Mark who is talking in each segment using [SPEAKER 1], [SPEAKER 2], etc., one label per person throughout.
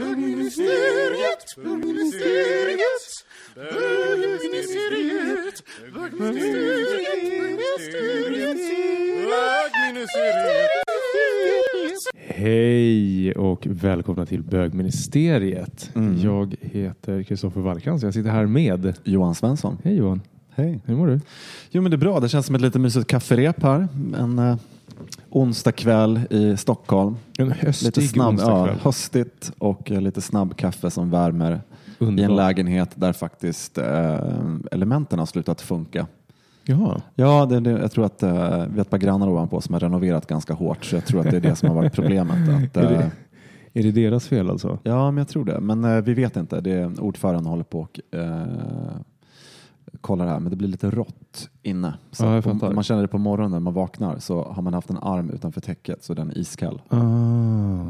[SPEAKER 1] Bögministeriet, bögministeriet, bögministeriet, bögministeriet,
[SPEAKER 2] Hej och välkomna till bögministeriet.
[SPEAKER 3] Mm.
[SPEAKER 2] Jag heter Kristoffer Wallkrantz. Jag sitter här med...
[SPEAKER 3] Johan Svensson.
[SPEAKER 2] Hej Johan,
[SPEAKER 3] Hej.
[SPEAKER 2] hur mår du?
[SPEAKER 3] Jo men det är bra. Det känns som ett lite mysigt kafferep här. En eh, onsdag kväll i Stockholm.
[SPEAKER 2] En
[SPEAKER 3] Lite
[SPEAKER 2] höstig
[SPEAKER 3] snabb, ja,
[SPEAKER 2] onsdagskväll.
[SPEAKER 3] höstigt och eh, lite snabb kaffe som värmer i en lägenhet där faktiskt eh, elementen har slutat funka.
[SPEAKER 2] Jaha.
[SPEAKER 3] Ja, det, det, jag tror att eh, vi har ett par grannar ovanpå som har renoverat ganska hårt så jag tror att det är det som har varit problemet. Att,
[SPEAKER 2] Är
[SPEAKER 3] eh,
[SPEAKER 2] det, är det deras fel alltså?
[SPEAKER 3] Ja, men jag tror det. Men eh, vi vet inte. Det är, ordföranden håller på och eh, kollar här, men det blir lite rått inne. Så
[SPEAKER 2] Ja,
[SPEAKER 3] på, man känner det på morgonen när man vaknar så har man haft en arm utanför täcket så den är iskall.
[SPEAKER 2] Ah.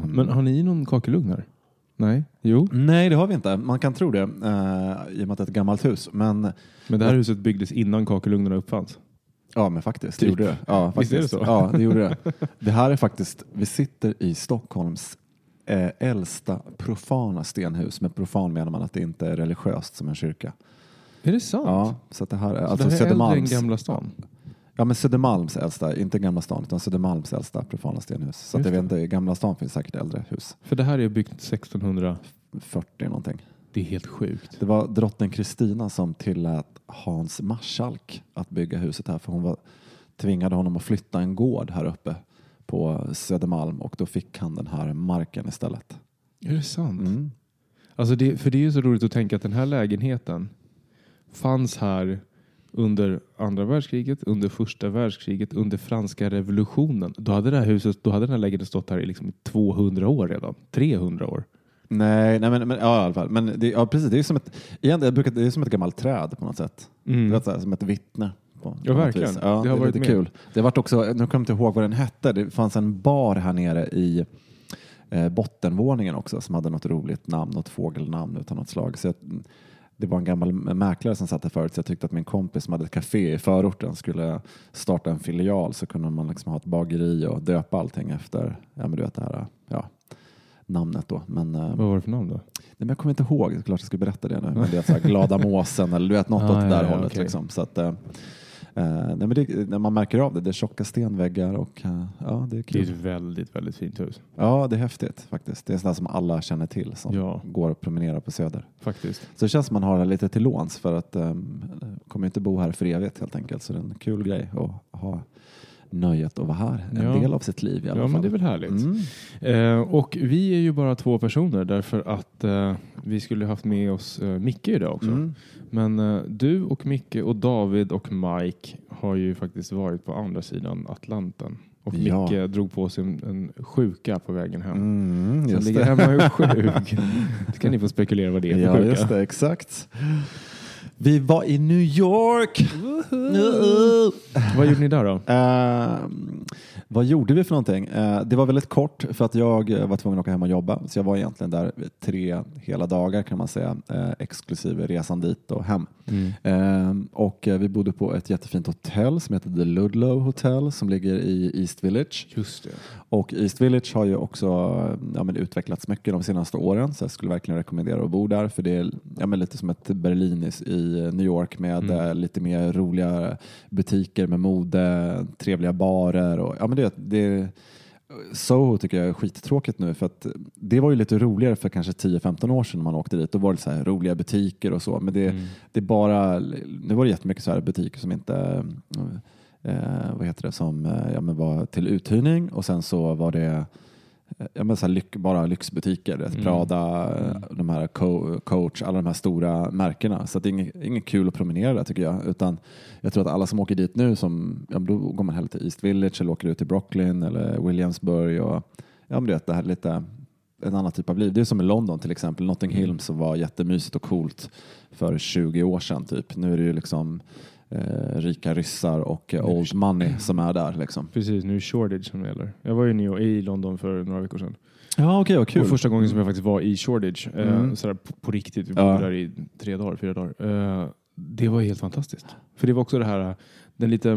[SPEAKER 2] Men har ni någon kakelugn här? Nej? Jo?
[SPEAKER 3] Nej, det har vi inte. Man kan tro det eh, i och med att det är ett gammalt hus. Men
[SPEAKER 2] Men det här huset byggdes innan kakelugnarna uppfanns?
[SPEAKER 3] ja, men faktiskt,
[SPEAKER 2] Typ.
[SPEAKER 3] det gjorde det. Ja,
[SPEAKER 2] Visst är det
[SPEAKER 3] faktiskt.
[SPEAKER 2] så?
[SPEAKER 3] Ja, det gjorde det. Det här är faktiskt, vi sitter i Stockholms eh, äldsta profana stenhus. Med profan menar man att det inte är religiöst som en kyrka.
[SPEAKER 2] Är det sant?
[SPEAKER 3] Ja, så att det här är
[SPEAKER 2] Så
[SPEAKER 3] alltså
[SPEAKER 2] det här är äldre än. Gamla stan?
[SPEAKER 3] Ja, men Södermalms äldsta, inte Gamla stan, utan Södermalms äldsta profana stenhus. Så att jag vet inte, i Gamla stan finns säkert äldre hus.
[SPEAKER 2] För det här är byggt 1600.
[SPEAKER 3] 40 någonting.
[SPEAKER 2] Det är helt sjukt.
[SPEAKER 3] Det var drottning Kristina som tillät Hans Marschalk att bygga huset här för hon var, tvingade honom att flytta en gård här uppe på Södermalm och då fick han den här marken istället.
[SPEAKER 2] Är det sant?
[SPEAKER 3] Mm.
[SPEAKER 2] Alltså det, för det är ju så roligt att tänka att den här lägenheten fanns här under andra världskriget, under första världskriget, under franska revolutionen. Då hade det här huset, då hade den här lägenheten stått här i liksom i 200 år redan. 300 år.
[SPEAKER 3] Nej, nej men, men ja, i alla fall. Men det, ja, precis, det är som ett, igen, jag brukar, det är som ett gammalt träd på något sätt.
[SPEAKER 2] Mm.
[SPEAKER 3] Det är så här, som ett vittne. På, på
[SPEAKER 2] Ja,
[SPEAKER 3] något
[SPEAKER 2] verkligen.
[SPEAKER 3] Ja,
[SPEAKER 2] Det har
[SPEAKER 3] det,
[SPEAKER 2] varit
[SPEAKER 3] lite kul. Det varit också, nu kommer jag inte ihåg vad den hette, det fanns en bar här nere i eh, bottenvåningen också som hade något roligt namn, något fågelnamn utan något slag. Så jag, det var en gammal mäklare som satt där förut så jag tyckte att min kompis som hade ett café i förorten skulle starta en filial så kunde man liksom ha ett bageri och döpa allting efter ja, men du vet det här, ja, namnet då. Men, eh,
[SPEAKER 2] Vad var det för namn då?
[SPEAKER 3] Nej, men jag kommer inte ihåg, det är klart jag ska berätta det nu. Men det är så här, glada måsen eller du vet något
[SPEAKER 2] Ah,
[SPEAKER 3] åt det där
[SPEAKER 2] ja,
[SPEAKER 3] hållet.
[SPEAKER 2] okej.
[SPEAKER 3] Liksom. Så att, eh, nej, men det, när man märker av det, det är tjocka stenväggar och eh, ja, det är
[SPEAKER 2] Det är
[SPEAKER 3] kul.
[SPEAKER 2] ett väldigt, väldigt fint hus.
[SPEAKER 3] Ja, det är häftigt faktiskt. Det är sådant som alla känner till som
[SPEAKER 2] Ja.
[SPEAKER 3] går och promenerar på Söder.
[SPEAKER 2] Faktiskt.
[SPEAKER 3] Så det känns som man har det lite till låns för att um, kommer inte bo här för evigt helt enkelt. Så det är en kul grej att ha nöjet att vara här en
[SPEAKER 2] Ja.
[SPEAKER 3] del av sitt liv i alla
[SPEAKER 2] Ja,
[SPEAKER 3] fall.
[SPEAKER 2] men det är väl härligt.
[SPEAKER 3] Mm.
[SPEAKER 2] Eh, och vi är ju bara två personer därför att eh, vi skulle haft med oss eh, Micke idag också.
[SPEAKER 3] Mm.
[SPEAKER 2] Men eh, du och Micke och David och Mike har ju faktiskt varit på andra sidan Atlanten. Och
[SPEAKER 3] Ja.
[SPEAKER 2] Micke drog på sig en, en sjuka på vägen hem.
[SPEAKER 3] Mm,
[SPEAKER 2] Så han ligger hemma och är sjuk. Då kan ni få spekulera vad det är för
[SPEAKER 3] Ja,
[SPEAKER 2] sjuka.
[SPEAKER 3] just det, exakt. Vi var i New York. Uh-oh.
[SPEAKER 2] Vad gjorde ni där då?
[SPEAKER 3] Eh, vad gjorde vi för någonting? Eh, det var väldigt kort för att jag eh, var tvungen att åka hem och jobba. Så jag var egentligen där tre hela dagar kan man säga, eh, exklusive resan dit och hem. Eh, och eh, vi bodde på ett jättefint hotell som heter The Ludlow Hotel som ligger i East Village.
[SPEAKER 2] Just det.
[SPEAKER 3] Och East Village har ju också ja, men utvecklats mycket de senaste åren så jag skulle verkligen rekommendera att bo där för det är ja, men lite som ett Berlin i New York med
[SPEAKER 2] Mm.
[SPEAKER 3] lite mer roliga butiker med mode, trevliga barer och ja, men det, det är Soho tycker jag är skittråkigt nu för att det var ju lite roligare för kanske 10-15 år sedan när man åkte dit. Då var det så här roliga butiker och så. Men det,
[SPEAKER 2] Mm.
[SPEAKER 3] det bara, nu var det jättemycket så här butiker som inte, eh, vad heter det, som eh, ja, men var till uthyrning och sen så var det Ja, men så lyx, bara lyxbutiker, mm. Prada, eh, de här Co- Coach, alla de här stora märkena. Så att det är inget, inget kul att promenera där tycker jag. Utan jag tror att alla som åker dit nu, som, ja, då går man hellre till East Village eller åker ut till Brooklyn eller Williamsburg. Och, ja, men det, det här är lite en annan typ av liv. Det är som i London till exempel, Notting Hill som var jättemysigt och coolt för 20 år sedan. Typ. Nu är det ju liksom eh, rika ryssar och eh, old money som är där. Liksom.
[SPEAKER 2] Precis, nu är Shoreditch som gäller. Jag var ju i London för några veckor sedan.
[SPEAKER 3] Ja, vad kul.
[SPEAKER 2] Och första gången som jag faktiskt var i Shoreditch, eh,
[SPEAKER 3] Mm.
[SPEAKER 2] sådär på, på riktigt, vi
[SPEAKER 3] Ja.
[SPEAKER 2] bodde där i tre dagar, fyra dagar. Eh, det var helt fantastiskt. För det var också det här, den lite,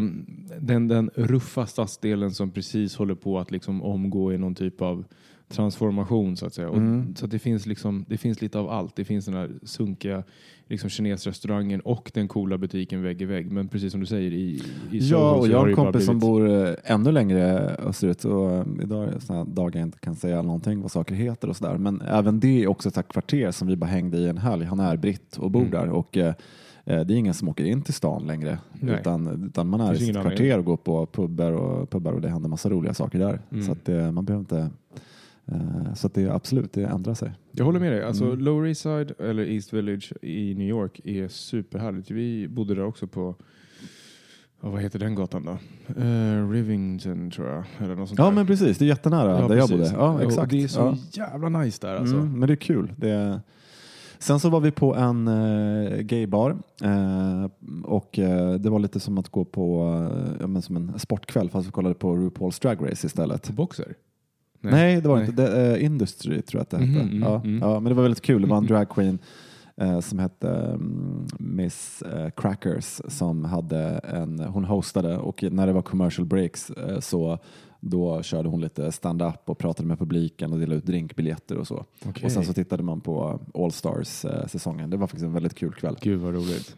[SPEAKER 2] den, den ruffa stadsdelen som precis håller på att liksom omgå i någon typ av transformation så att säga. Och,
[SPEAKER 3] Mm.
[SPEAKER 2] Så att det finns, liksom, det finns lite av allt. Det finns den här sunkiga liksom, kinesrestaurangen och den coola butiken vägg i vägg. Men precis som du säger i, i Soho
[SPEAKER 3] Ja, och jag
[SPEAKER 2] har
[SPEAKER 3] en kompis som bor eh, ännu längre österut och eh, idag är det sådana dagar jag inte kan säga någonting vad saker heter och sådär. Men även det är också ett kvarter som vi bara hängde i en helg. Han är britt och bor
[SPEAKER 2] Mm.
[SPEAKER 3] där och eh, det är ingen som åker in till stan längre
[SPEAKER 2] Nej.
[SPEAKER 3] utan, utan man är i sitt kvarter och går på pubbar och, pubbar och det händer massa roliga saker där.
[SPEAKER 2] Mm.
[SPEAKER 3] Så att man behöver inte så att det absolut, det ändrar sig.
[SPEAKER 2] Jag håller med dig. Alltså,
[SPEAKER 3] Mm.
[SPEAKER 2] Lower East Side eller East Village i New York är superhärligt. Vi bodde där också på, ja, vad heter den gatan då? Uh, Rivington tror jag. Eller något sånt
[SPEAKER 3] Ja
[SPEAKER 2] där.
[SPEAKER 3] men precis, det är jättenära
[SPEAKER 2] Ja,
[SPEAKER 3] där jag
[SPEAKER 2] precis.
[SPEAKER 3] bodde. Ja,
[SPEAKER 2] Och
[SPEAKER 3] exakt.
[SPEAKER 2] Det är så
[SPEAKER 3] ja.
[SPEAKER 2] jävla nice där alltså.
[SPEAKER 3] Mm, men det är kul. Det är... Sen så var vi på en eh, gaybar eh, och eh, det var lite som att gå på eh, ja, men som en sportkväll fast vi kollade på RuPaul's Drag Race istället.
[SPEAKER 2] Boxer?
[SPEAKER 3] Nej, det var
[SPEAKER 2] Nej.
[SPEAKER 3] inte. Det, eh, Industry tror jag att det hette.
[SPEAKER 2] Mhm, mm,
[SPEAKER 3] ja,
[SPEAKER 2] mm.
[SPEAKER 3] ja, men det var väldigt kul. Det var en drag queen eh, som hette mm, Miss eh, Crackers som hade en, hon hostade och när det var commercial breaks så då körde hon lite stand-up och pratade med publiken och delade ut drinkbiljetter och så.
[SPEAKER 2] Okej.
[SPEAKER 3] Och sen så tittade man på All Stars-säsongen. Det var faktiskt en väldigt kul kväll.
[SPEAKER 2] Gud vad roligt.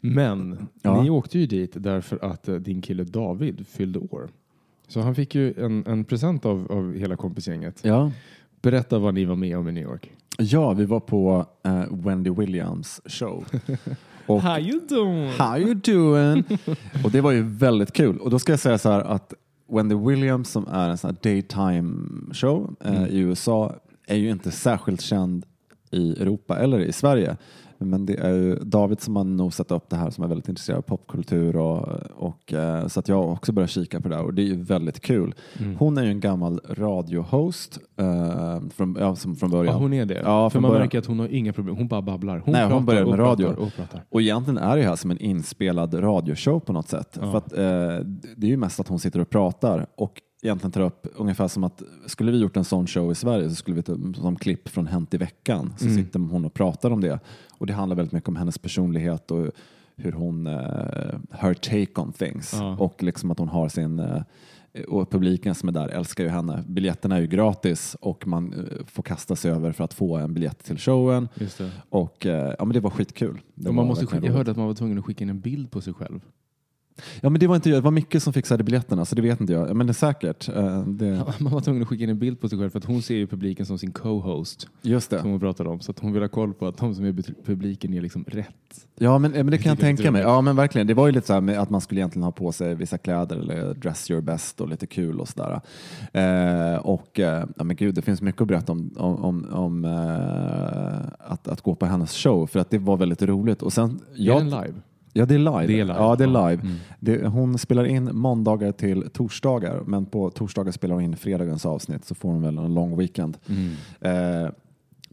[SPEAKER 2] Men
[SPEAKER 3] Ja.
[SPEAKER 2] ni åkte ju dit därför att din kille David fyllde år. Så han fick ju en, en present av, av hela kompisgänget.
[SPEAKER 3] Ja.
[SPEAKER 2] Berätta vad ni var med om i New York.
[SPEAKER 3] ja, vi var på eh, Wendy Williams show. Och
[SPEAKER 2] How you doing?
[SPEAKER 3] How you doing? och det var ju väldigt kul. Och då ska jag säga så här att Wendy Williams som är en sån här daytime show eh,
[SPEAKER 2] Mm.
[SPEAKER 3] i USA är ju inte särskilt känd i Europa eller i Sverige. Men det är ju David som har nosat upp det här som är väldigt intresserad av popkultur och, och eh, så att jag har också börjat kika på det här och det är ju väldigt kul.
[SPEAKER 2] Mm.
[SPEAKER 3] Hon är ju en gammal radiohost eh, från, ja, som från början.
[SPEAKER 2] Ja, hon är det.
[SPEAKER 3] Ja,
[SPEAKER 2] För man
[SPEAKER 3] början.
[SPEAKER 2] märker att hon har inga problem. Hon bara babblar. Hon
[SPEAKER 3] Nej, hon
[SPEAKER 2] och
[SPEAKER 3] med radio.
[SPEAKER 2] Och pratar.
[SPEAKER 3] Och egentligen är det här som en inspelad radioshow på något sätt.
[SPEAKER 2] Ja.
[SPEAKER 3] För att, eh, det är ju mest att hon sitter och pratar och egentligen tar upp ungefär som att skulle vi gjort en sån show i Sverige så skulle vi ta som klipp från Hänt i veckan så
[SPEAKER 2] Mm.
[SPEAKER 3] sitter hon och pratar om det. Och det handlar väldigt mycket om hennes personlighet och hur hon, eh, her take on things.
[SPEAKER 2] Ja.
[SPEAKER 3] Och liksom att hon har sin eh, och publiken som är där älskar ju henne. Biljetterna är ju gratis och man eh, får kasta sig över för att få en biljett till showen. Och ja, men det var skitkul. Det
[SPEAKER 2] Och man måste skicka, jag hörde att man var tvungen att skicka in en bild på sig själv.
[SPEAKER 3] Ja, men det var inte jag. Det var Micke som fixade biljetterna, så det vet inte jag. Ja, Men det är säkert. Eh, Det,
[SPEAKER 2] Man var tvungen att skicka in en bild på sig själv för att hon ser ju publiken som sin co-host.
[SPEAKER 3] just
[SPEAKER 2] Som
[SPEAKER 3] det.
[SPEAKER 2] hon pratade om. Så att hon vill ha koll på att de som är publiken är liksom rätt.
[SPEAKER 3] Ja, men, men det kan jag
[SPEAKER 2] är
[SPEAKER 3] tänka mig. Ja, men verkligen. Det var ju lite så här med att man skulle egentligen ha på sig vissa kläder eller dress your best och lite kul och sådär. Eh, och eh, ja, men gud, det finns mycket att berätta om, om, om, eh, att, att gå på hennes show för att det var väldigt roligt. Och sen,
[SPEAKER 2] Är
[SPEAKER 3] jag,
[SPEAKER 2] den live?
[SPEAKER 3] Ja, det är live.
[SPEAKER 2] Det är live,
[SPEAKER 3] Ja, det är live.
[SPEAKER 2] Mm.
[SPEAKER 3] Det, hon spelar in måndagar till torsdagar, men på torsdagar spelar hon in fredagens avsnitt så får hon väl en lång weekend.
[SPEAKER 2] Mm.
[SPEAKER 3] Eh,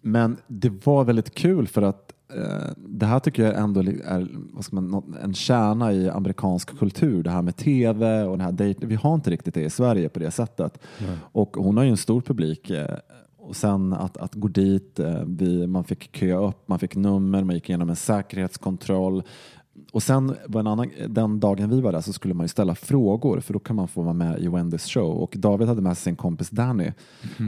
[SPEAKER 3] men det var väldigt kul för att eh, det här tycker jag ändå är man, en kärna i amerikansk kultur. Det här med tv och det här date. Vi har inte riktigt det i Sverige på det sättet. Och hon har ju en stor publik. Eh, och sen att, att gå dit, eh, vi, man fick köa upp, man fick nummer, man gick igenom en säkerhetskontroll. Och sen var en annan, den dagen vi var där så skulle man ju ställa frågor för då kan man få vara med i Wendys show. Och David hade med sig sin kompis Danny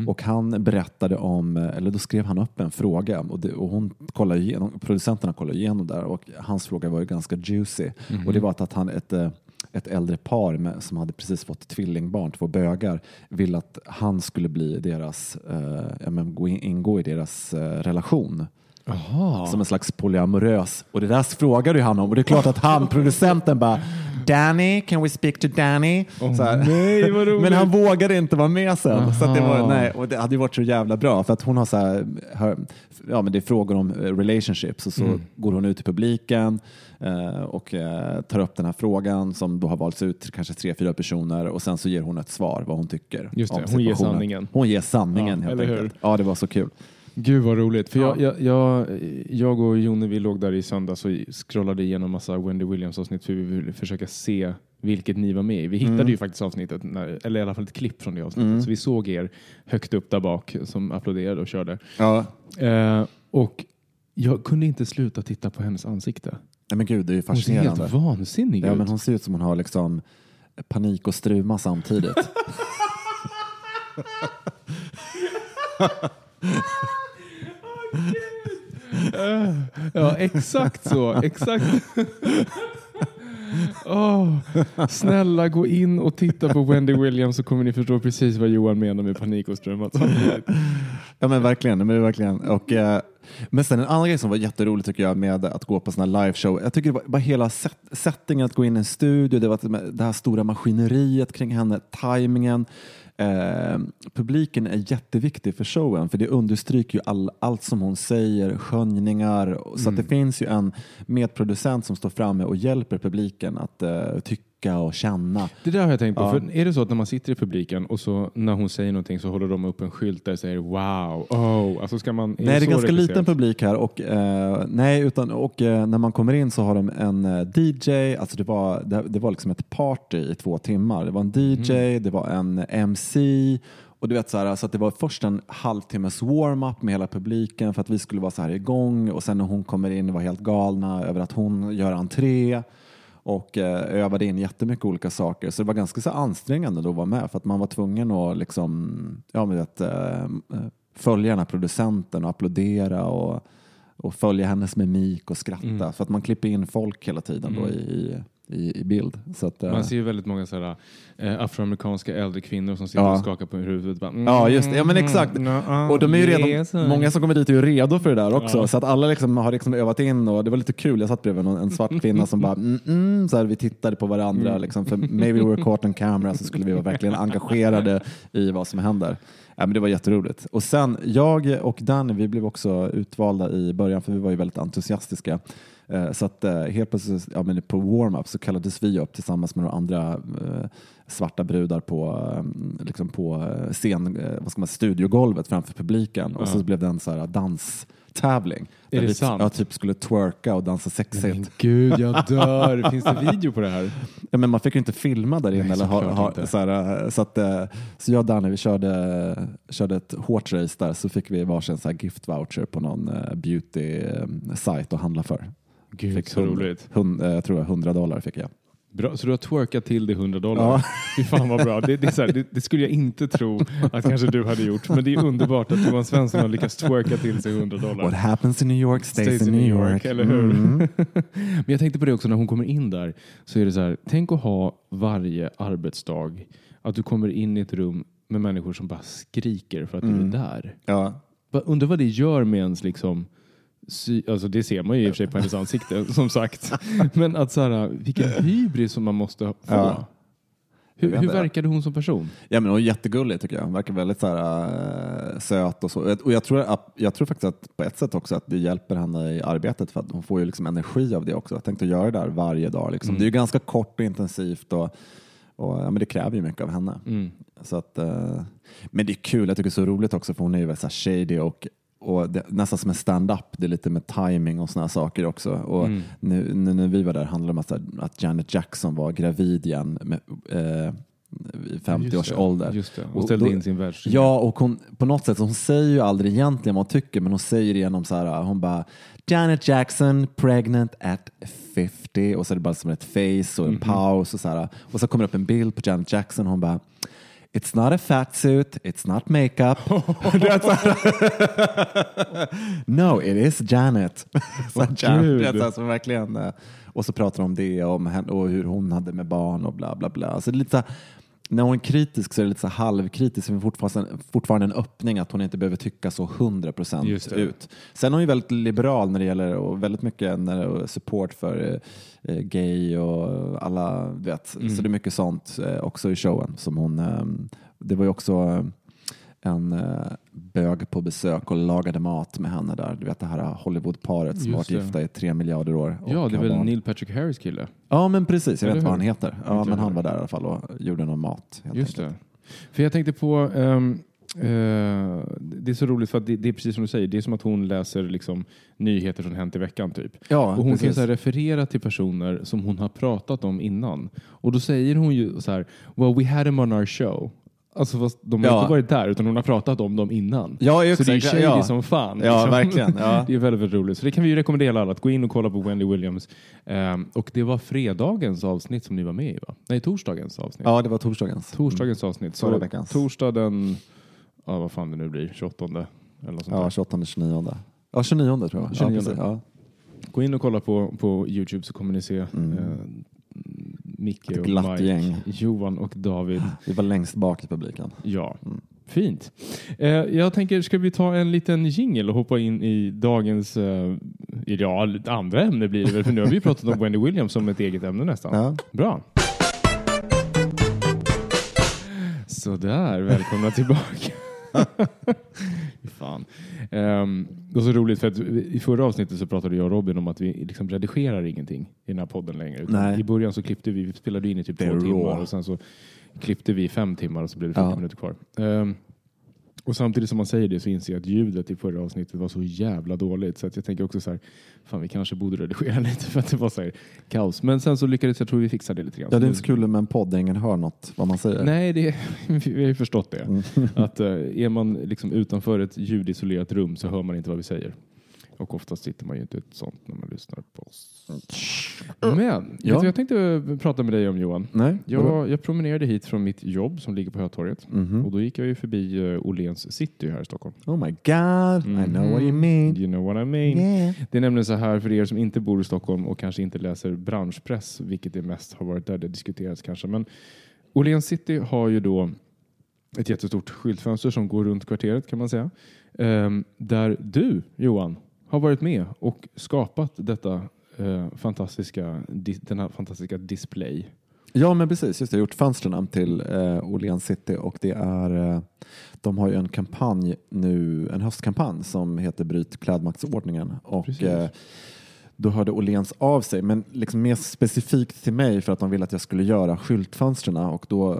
[SPEAKER 3] och han berättade om, eller då skrev han upp en fråga och, det, och hon kollade igenom, producenterna kollade igenom där och hans fråga var ju ganska juicy. Och det var att, att han ett, ett äldre par med, som hade precis fått tvillingbarn, två bögar, ville att han skulle bli deras, eh, ja, men ingå i deras eh, relation.
[SPEAKER 2] Jaha.
[SPEAKER 3] Som en slags polyamorös. Och det där frågade ju han om och det är klart att han, producenten bara Danny, can we speak to Danny? Så här.
[SPEAKER 2] nej.
[SPEAKER 3] Men han vågade inte vara med sen. Så att det, var,
[SPEAKER 2] Aha.
[SPEAKER 3] nej, och det hade ju varit så jävla bra för att hon har så här, ja, men det är frågor om eh, relationships och så
[SPEAKER 2] Mm.
[SPEAKER 3] går hon ut i publiken eh, och eh, tar upp den här frågan som då har valts ut till kanske tre, fyra personer och sen så ger hon ett svar vad hon tycker.
[SPEAKER 2] Just det, hon ger sanningen.
[SPEAKER 3] Hon ger sanningen
[SPEAKER 2] Ja,
[SPEAKER 3] helt
[SPEAKER 2] hur?
[SPEAKER 3] enkelt. Ja, det var så kul.
[SPEAKER 2] Gud vad roligt. För jag, jag, jag, jag och Jonne vi låg där i söndags och scrollade igenom massa Wendy Williams avsnitt för vi ville försöka se vilket ni var med i. Vi hittade
[SPEAKER 3] Mm.
[SPEAKER 2] ju faktiskt avsnittet, när, eller i alla fall ett klipp från det avsnittet. Så vi såg er högt upp där bak som applåderade och körde.
[SPEAKER 3] Ja.
[SPEAKER 2] Eh, och jag kunde inte sluta titta på hennes ansikte.
[SPEAKER 3] Nej, men gud, det är ju
[SPEAKER 2] Hon ser
[SPEAKER 3] fascinerande.
[SPEAKER 2] helt vansinnig
[SPEAKER 3] Ja,
[SPEAKER 2] ut.
[SPEAKER 3] men hon ser ut som hon har liksom panik och struma samtidigt.
[SPEAKER 2] Ja, exakt så. Exakt. Oh, snälla gå in och titta på Wendy Williams så kommer ni förstå precis vad Johan menar med panik och strömmat.
[SPEAKER 3] ja men verkligen. Men, verkligen. Och, eh, men sen en annan grej som var jätterolig tycker jag med att gå på sådana här liveshow. Jag tycker det var bara hela set, settingen att gå in i en studio, det var det här stora maskineriet kring henne, tajmingen. Eh, publiken är jätteviktig för showen för det understryker ju all, allt som hon säger, skönjningar. Så att det finns ju en medproducent som står framme och hjälper publiken att eh, tycka och känna.
[SPEAKER 2] Det där har jag tänkt på.
[SPEAKER 3] Ja.
[SPEAKER 2] För är det så att när man sitter i publiken och så när hon säger någonting så håller de upp en skylt där det säger wow, oh. Alltså ska man,
[SPEAKER 3] Nej, det är ganska liten publik här och, eh, nej, utan, och eh, när man kommer in så har de en eh, DJ, alltså det var, det, det var liksom ett party i två timmar. Det var en DJ,
[SPEAKER 2] Mm.
[SPEAKER 3] det var en MC och du vet så, här, så att det var först en halvtimmes warm-up med hela publiken för att vi skulle vara så här igång och sen när hon kommer in var helt galna över att hon gör entré och eh, övade in jättemycket olika saker. Så det var ganska så ansträngande då att vara med för att man var tvungen att liksom, ja, men vet, eh, följa den här producenten och applådera och, och följa hennes mimik och skratta.
[SPEAKER 2] Mm.
[SPEAKER 3] För att man klipper in folk hela tiden då i, i, i bild. Så att, eh,
[SPEAKER 2] Man ser ju väldigt många sådär, eh, afroamerikanska äldre kvinnor som sitter
[SPEAKER 3] Ja.
[SPEAKER 2] och skakar på huvudet. Bara, mm,
[SPEAKER 3] Ja, just det. Ja, men exakt.
[SPEAKER 2] mm, mm,
[SPEAKER 3] Och de är ju redan,
[SPEAKER 2] yes.
[SPEAKER 3] många som kommer dit är ju redo för det där också.
[SPEAKER 2] Ja.
[SPEAKER 3] Så att alla liksom har liksom övat in och det var lite kul. Jag satt bredvid någon, en svart kvinna som bara, mm, mm, så här, vi tittade på varandra.
[SPEAKER 2] Mm.
[SPEAKER 3] Liksom, för maybe we were caught on camera så skulle vi vara verkligen engagerade i vad som händer. Ja, men det var jätteroligt. Och sen, jag och Danny, vi blev också utvalda i början för vi var ju väldigt entusiastiska. Eh, Så att eh, helt plötsligt ja, men på warm-up så kallades vi upp tillsammans med några andra eh, svarta brudar på, liksom på scen, vad ska man, studiogolvet framför publiken och så blev det en så här danstävling.
[SPEAKER 2] Är
[SPEAKER 3] där
[SPEAKER 2] det
[SPEAKER 3] vi
[SPEAKER 2] sant?
[SPEAKER 3] Ja, typ skulle twerka och dansa sexigt.
[SPEAKER 2] Men gud, jag dör. Finns det video på det här?
[SPEAKER 3] Ja, men man fick ju inte filma där inne.
[SPEAKER 2] Nej,
[SPEAKER 3] eller ha, ha, så, här, så, att, så jag och Danny vi körde, körde ett hårt race där så fick vi varsin så här gift voucher på någon eh, beauty-sajt att handla för.
[SPEAKER 2] Gud,
[SPEAKER 3] Fick
[SPEAKER 2] så
[SPEAKER 3] hund-
[SPEAKER 2] roligt.
[SPEAKER 3] hund- eh, jag tror jag 100 dollar fick jag.
[SPEAKER 2] Bra, så du har twerkat till det 100 dollar?
[SPEAKER 3] Ja.
[SPEAKER 2] Fy fan vad bra. Det, det, är så här, det, det skulle jag inte tro att kanske du hade gjort. Men det är underbart att Johan Svensson har lyckats twerka till sig 100 dollar.
[SPEAKER 3] What happens in New York stays, in New York.
[SPEAKER 2] eller hur?
[SPEAKER 3] Mm.
[SPEAKER 2] Men jag tänkte på det också när hon kommer in där. Så är det så här, tänk att ha varje arbetsdag att du kommer in i ett rum med människor som bara skriker för att
[SPEAKER 3] Mm.
[SPEAKER 2] du är där.
[SPEAKER 3] Ja.
[SPEAKER 2] Undrar vad det gör med ens liksom sy- Alltså det ser man ju i och för sig på hennes ansikte som sagt. Men att så här, vilken hybris som man måste få.
[SPEAKER 3] Ja.
[SPEAKER 2] Hur, hur verkade hon som person?
[SPEAKER 3] Ja, men hon är jättegullig tycker jag. Hon verkar väldigt så här, äh, söt och så. Och jag tror, att, jag tror faktiskt att på ett sätt också att det hjälper henne i arbetet för att hon får ju liksom energi av det också. Jag tänkte göra det där varje dag. Liksom. Det är ju ganska kort och intensivt och, och ja, men det kräver ju mycket av henne. Så att, eh, men det är kul, jag tycker det är så roligt också för hon är ju väldigt så shady och och det, nästan som en stand-up, det är lite med timing och sådana saker också. Och nu, nu när vi var där handlade det om att, att Janet Jackson var gravid igen med, eh, i 50 års ålder.
[SPEAKER 2] Hon
[SPEAKER 3] Och
[SPEAKER 2] ställde
[SPEAKER 3] då-
[SPEAKER 2] in sin världsturné.
[SPEAKER 3] Ja, och hon, på något sätt, hon säger ju aldrig egentligen vad hon tycker, men hon säger genom så här, hon bara Janet Jackson pregnant at 50 och så är det bara som ett face och en paus och så här. Och så kommer det upp en bild på Janet Jackson och hon bara It's not a fat suit, it's not makeup. Så no, it is Janet. så här, Janet så som verkligen, eh, och så pratar de om det om henne, och hur hon hade med barn och bla bla bla. Alltså det är lite så här, när hon är kritisk så är det lite så halvkritisk, men fortfarande, fortfarande en öppning att hon inte behöver tycka så 100 procent ut. Sen är hon ju väldigt liberal när det gäller och väldigt mycket när det är support för eh, gay och alla, vet. Så det är mycket sånt eh, också i showen. Som hon, eh, det var ju också eh, en eh, bög på besök och lagade mat med henne där. Du vet det här Hollywoodparet som varit gifta i tre miljarder år.
[SPEAKER 2] Ja, det är väl
[SPEAKER 3] barn.
[SPEAKER 2] Neil Patrick Harris kille.
[SPEAKER 3] Ja, men precis. Jag
[SPEAKER 2] Eller
[SPEAKER 3] vet inte vad han heter. Ja, men han var där i alla fall och gjorde någon mat. helt
[SPEAKER 2] Just
[SPEAKER 3] enkelt.
[SPEAKER 2] det. För jag tänkte på, ehm, eh, det är så roligt för att det, det är precis som du säger, det är som att hon läser liksom, nyheter som hänt i veckan typ.
[SPEAKER 3] Ja,
[SPEAKER 2] och hon kan
[SPEAKER 3] precis.
[SPEAKER 2] så här referera till personer som hon har pratat om innan. Och då säger hon ju så här, well we had him on our show. Alltså fast de har
[SPEAKER 3] Ja.
[SPEAKER 2] inte varit där utan hon har pratat om dem innan.
[SPEAKER 3] Ja,
[SPEAKER 2] så det är
[SPEAKER 3] exakt.
[SPEAKER 2] shady
[SPEAKER 3] Ja.
[SPEAKER 2] som fan.
[SPEAKER 3] Ja,
[SPEAKER 2] liksom.
[SPEAKER 3] verkligen. Ja.
[SPEAKER 2] Det är väldigt, väldigt roligt. Så det kan vi ju rekommendera alla att gå in och kolla på Wendy Williams. Ehm, och det var fredagens avsnitt som ni var med i va? Nej, torsdagens avsnitt.
[SPEAKER 3] ja, det var torsdagens.
[SPEAKER 2] Torsdagens avsnitt.
[SPEAKER 3] Förra
[SPEAKER 2] Så
[SPEAKER 3] veckans.
[SPEAKER 2] torsdag den, ja vad fan det nu blir, 28 eller något sånt
[SPEAKER 3] Ja,
[SPEAKER 2] där.
[SPEAKER 3] 28, 29. Ja, 29 tror jag.
[SPEAKER 2] 29.
[SPEAKER 3] Ja, precis. Ja.
[SPEAKER 2] Gå in och kolla på, på Youtube så kommer ni se
[SPEAKER 3] Mm.
[SPEAKER 2] eh, Micke och Mike,
[SPEAKER 3] gäng.
[SPEAKER 2] Johan och David.
[SPEAKER 3] Vi var längst bak i publiken.
[SPEAKER 2] Ja, fint. Eh, jag tänker, ska vi ta en liten jingle och hoppa in i dagens, eh, ja, andra ämne blir det väl, för nu har vi pratat om Wendy Williams som ett eget ämne nästan.
[SPEAKER 3] Ja.
[SPEAKER 2] Bra. Sådär, välkomna tillbaka. Fan. Um, det var så roligt för att i förra avsnittet så pratade jag och Robin om att vi liksom redigerar ingenting i den här podden längre. I början så klippte vi, vi spelade in i typ två timmar och sen så klippte vi fem timmar och så blev det 40
[SPEAKER 3] Ja.
[SPEAKER 2] minuter kvar. Ehm, och samtidigt som man säger det så inser jag att ljudet i förra avsnittet var så jävla dåligt så att jag tänker också så här, fan vi kanske borde redigera lite för att det var så här kaos. Men sen så lyckades jag tror vi fixa det lite grann.
[SPEAKER 3] Ja, det är inte så kul med en podd där ingen hör något vad man säger.
[SPEAKER 2] Nej, det, vi har ju förstått det.
[SPEAKER 3] Mm.
[SPEAKER 2] Att eh, är man liksom utanför ett ljudisolerat rum så hör man inte vad vi säger. Och oftast sitter man ju inte ett sånt när man lyssnar på oss. Men,
[SPEAKER 3] Ja.
[SPEAKER 2] vet du vad jag tänkte prata med dig om Johan.
[SPEAKER 3] Nej?
[SPEAKER 2] Jag, jag promenerade hit från mitt jobb som ligger på Hötorget.
[SPEAKER 3] Mhm.
[SPEAKER 2] Och då gick jag ju förbi uh, Åhléns city här i Stockholm.
[SPEAKER 3] Oh my god, I know what you mean.
[SPEAKER 2] You know what I mean.
[SPEAKER 3] Yeah.
[SPEAKER 2] Det är nämligen så här för er som inte bor i Stockholm och kanske inte läser branschpress, vilket det mest har varit där det diskuteras kanske. Men Åhléns city har ju då ett jättestort skyltfönster som går runt kvarteret kan man säga. Ehm, där du, Johan, har varit med och skapat detta eh, fantastiska, denna fantastiska display.
[SPEAKER 3] Ja, men precis. Just det, jag har gjort fönstren till eh, Åhléns City och det är, eh, de har ju en kampanj nu, en höstkampanj som heter Bryt klädmaktsordningen. Och eh, då hörde Åhléns av sig, men liksom mer specifikt till mig för att de ville att jag skulle göra skyltfönstren och då eh,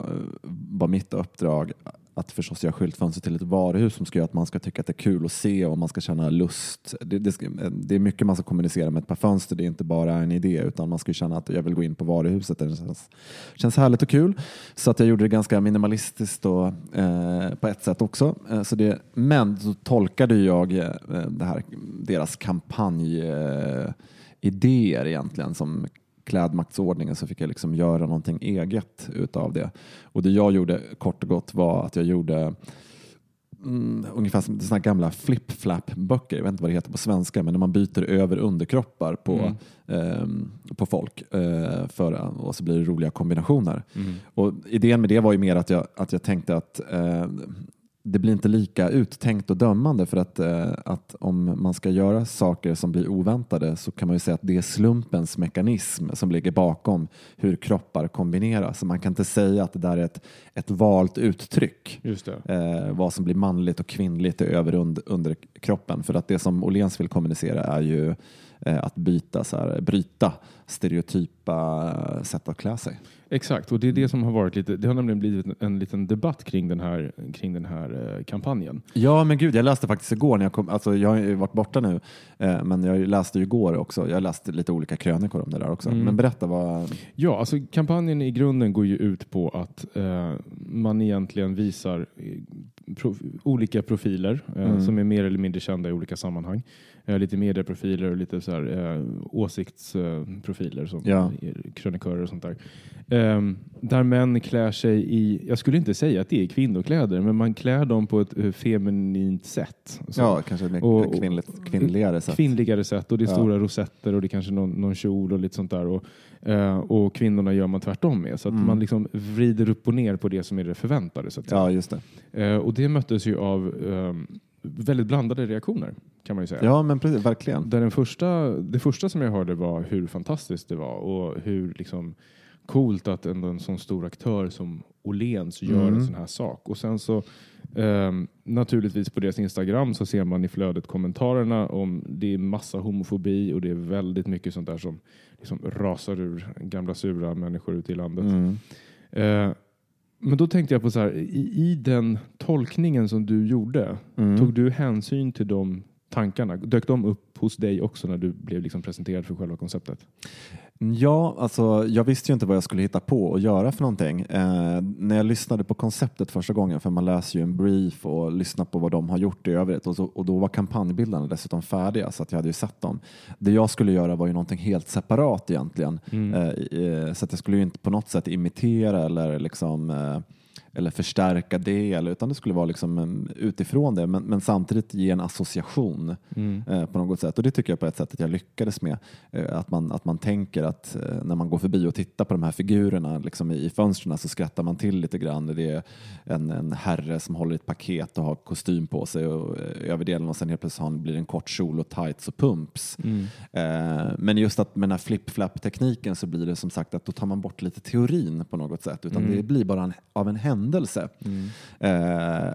[SPEAKER 3] var mitt uppdrag att förstås göra skyltfönster till ett varuhus som ska göra att man ska tycka att det är kul att se och man ska känna lust. Det, det, ska, det är mycket man ska kommunicera med ett par fönster, det är inte bara en idé utan man ska ju känna att jag vill gå in på varuhuset. Det känns, känns härligt och kul. Så att jag gjorde det ganska minimalistiskt och, eh, på ett sätt också. Eh, så det, men så tolkade jag eh, det här, deras kampanjidéer eh, idéer egentligen som klädmaktsordningen så fick jag liksom göra någonting eget utav det. Och det jag gjorde kort och gott var att jag gjorde mm, ungefär som såna gamla flip-flap-böcker, jag vet inte vad det heter på svenska, men när man byter över underkroppar på, ehm, på folk eh, för, och så blir det roliga kombinationer. Och idén med det var ju mer att jag, att jag tänkte att eh, det blir inte lika uttänkt och dömande för att, eh, att om man ska göra saker som blir oväntade så kan man ju säga att det är slumpens mekanism som ligger bakom hur kroppar kombineras. Så man kan inte säga att det där är ett, ett valt uttryck eh, vad som blir manligt och kvinnligt över under, under kroppen. För att det som Åhléns vill kommunicera är ju att byta, så här, bryta stereotypa eh, sätt att klä sig.
[SPEAKER 2] Exakt, och det är det som har varit lite, det har nämligen blivit en, en liten debatt kring den här, kring den här eh, kampanjen.
[SPEAKER 3] Ja, men gud, jag läste faktiskt igår när jag kom, alltså jag har ju varit borta nu, eh, men jag läste ju igår också. Jag läste lite olika krönikor om det där också. Men berätta vad...
[SPEAKER 2] Ja, alltså kampanjen i grunden går ju ut på att eh, man egentligen visar eh, pro, olika profiler eh, som är mer eller mindre kända i olika sammanhang. Eh, lite medieprofiler och lite så här, eh, åsiktsprofiler som
[SPEAKER 3] Ja.
[SPEAKER 2] krönikörer och sånt där. Ehm, där män klär sig i, jag skulle inte säga att det är kvinnokläder, men man klär dem på ett eh, feminint sätt. Så-
[SPEAKER 3] Ja, kanske ett
[SPEAKER 2] Och- och-
[SPEAKER 3] kvinnligt, kvinnligare sätt.
[SPEAKER 2] Kvinnligare sätt och det är
[SPEAKER 3] Ja.
[SPEAKER 2] stora rosetter och det är kanske någon, någon kjol och lite sånt där. Och, och kvinnorna gör man tvärtom med. Så att
[SPEAKER 3] Mm.
[SPEAKER 2] man liksom vrider upp och ner på det som är det förväntade. Så att.
[SPEAKER 3] Ja, just det.
[SPEAKER 2] Och det möttes ju av ehm, väldigt blandade reaktioner kan man ju säga.
[SPEAKER 3] Ja, men precis, verkligen.
[SPEAKER 2] Där den första, det första som jag hörde var hur fantastiskt det var och hur liksom coolt att ändå en sån stor aktör som Åhléns gör
[SPEAKER 3] Mm.
[SPEAKER 2] en sån här sak. Och sen så ehm, naturligtvis på deras Instagram så ser man i flödet kommentarerna om det är massa homofobi och det är väldigt mycket sånt där som liksom rasar ur gamla sura människor ute i landet.
[SPEAKER 3] Mm.
[SPEAKER 2] Eh, men då tänkte jag på så här, i, i den tolkningen som du gjorde,
[SPEAKER 3] Mm.
[SPEAKER 2] tog du hänsyn till de tankarna? Dök de upp hos dig också när du blev liksom presenterad för själva konceptet?
[SPEAKER 3] Ja, alltså jag visste ju inte vad jag skulle hitta på och göra för någonting. Eh, när jag lyssnade på konceptet första gången, för man läser ju en brief och lyssnar på vad de har gjort i övrigt och, så, och då var kampanjbilderna dessutom färdiga så att jag hade ju sett dem. Det jag skulle göra var ju någonting helt separat egentligen. Eh, eh, så att jag skulle ju inte på något sätt imitera eller liksom eh, eller förstärka det, eller, utan det skulle vara liksom utifrån det, men, men samtidigt ge en association eh, på något sätt. Och det tycker jag på ett sätt att jag lyckades med. Eh, att, man, att man tänker att eh, när man går förbi och tittar på de här figurerna liksom i, i fönstren så skrattar man till lite grann. Det är en, en herre som håller ett paket och har kostym på sig och, eh, över delen och sen helt plötsligt han- blir det en kort kjol och tights och pumps. Eh, men just att med den här flip-flap-tekniken så blir det som sagt att då tar man bort lite teorin på något sätt, utan det blir bara en, av en händelse. Eh,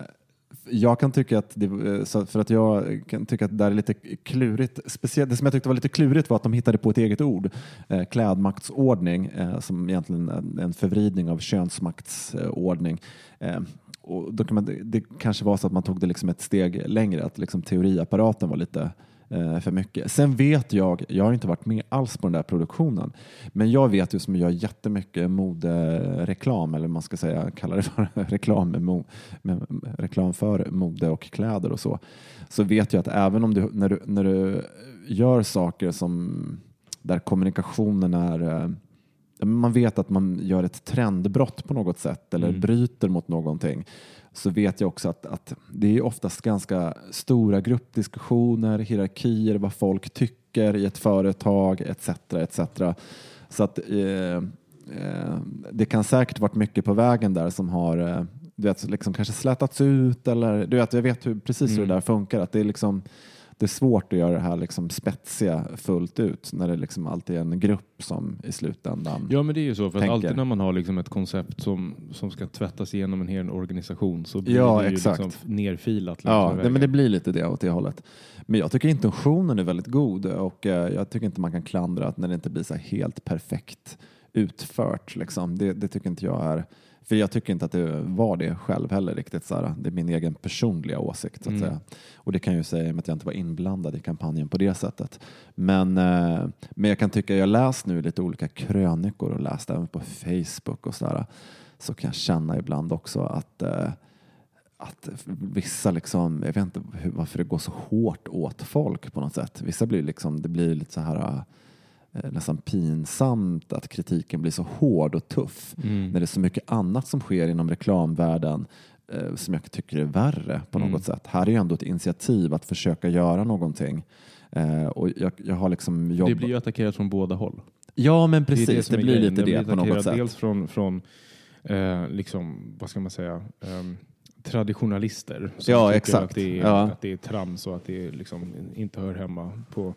[SPEAKER 3] jag kan tycka att, det, eh, för att jag kan tycka att det där är lite klurigt. Speciellt, det som jag tyckte var lite klurigt var att de hittade på ett eget ord, eh, klädmaktsordning, eh, som egentligen är en förvridning av könsmaktsordning. Eh, och då kan man, det kanske var så att man tog det liksom ett steg längre, att liksom teoriapparaten var lite för mycket. Sen vet jag, jag har inte varit med alls på den där produktionen, men jag vet ju som gör jättemycket modereklam, eller man ska säga, kalla det för reklam, med, mo, med reklam för mode och kläder och så, så vet jag att även om du, när du, när du gör saker som där kommunikationen är eh, man vet att man gör ett trendbrott på något sätt eller bryter mot någonting så vet jag också att, att det är oftast ganska stora gruppdiskussioner, hierarkier, vad folk tycker i ett företag etc. etc. Så att eh, eh, det kan säkert varit mycket på vägen där som har eh, du vet, liksom kanske slätats ut eller du vet, jag vet hur, precis hur det där funkar. Att det är liksom det är svårt att göra det här liksom spetsiga fullt ut när det liksom alltid är en grupp som i slutändan
[SPEAKER 2] Ja, men det är ju så. För att alltid när man har liksom ett koncept som, som ska tvättas igenom en hel organisation så blir
[SPEAKER 3] Ja,
[SPEAKER 2] det ju
[SPEAKER 3] exakt.
[SPEAKER 2] liksom nerfilat.
[SPEAKER 3] Ja, det, men det blir lite det åt det hållet. Men jag tycker intentionen är väldigt god och eh, jag tycker inte man kan klandra att när det inte blir så helt perfekt utfört. Liksom. Det, det tycker inte jag är för jag tycker inte att det var det själv heller riktigt. Så här. Det är min egen personliga åsikt. Så att säga. Och det kan jag ju säga med att jag inte var inblandad i kampanjen på det sättet. Men, eh, men jag kan tycka, jag läst nu lite olika krönikor och läst även på Facebook och sådär. Så kan jag känna ibland också att eh, att vissa liksom, jag vet inte varför det går så hårt åt folk på något sätt. Vissa blir liksom, det blir lite så här nästan pinsamt att kritiken blir så hård och tuff när det är så mycket annat som sker inom reklamvärlden eh, som jag tycker är värre på något sätt. Här är ju ändå ett initiativ att försöka göra någonting. Eh, och jag, jag har liksom jobbat...
[SPEAKER 2] det blir ju attackerat från båda håll.
[SPEAKER 3] Ja men
[SPEAKER 2] Det,
[SPEAKER 3] precis, det,
[SPEAKER 2] som är
[SPEAKER 3] blir lite det,
[SPEAKER 2] blir
[SPEAKER 3] på något sätt.
[SPEAKER 2] Dels från, från eh, liksom, vad ska man säga, ehm, traditionalister som
[SPEAKER 3] Ja,
[SPEAKER 2] tycker
[SPEAKER 3] exakt.
[SPEAKER 2] Att, det är,
[SPEAKER 3] Ja.
[SPEAKER 2] att det är trams och att det liksom inte hör hemma på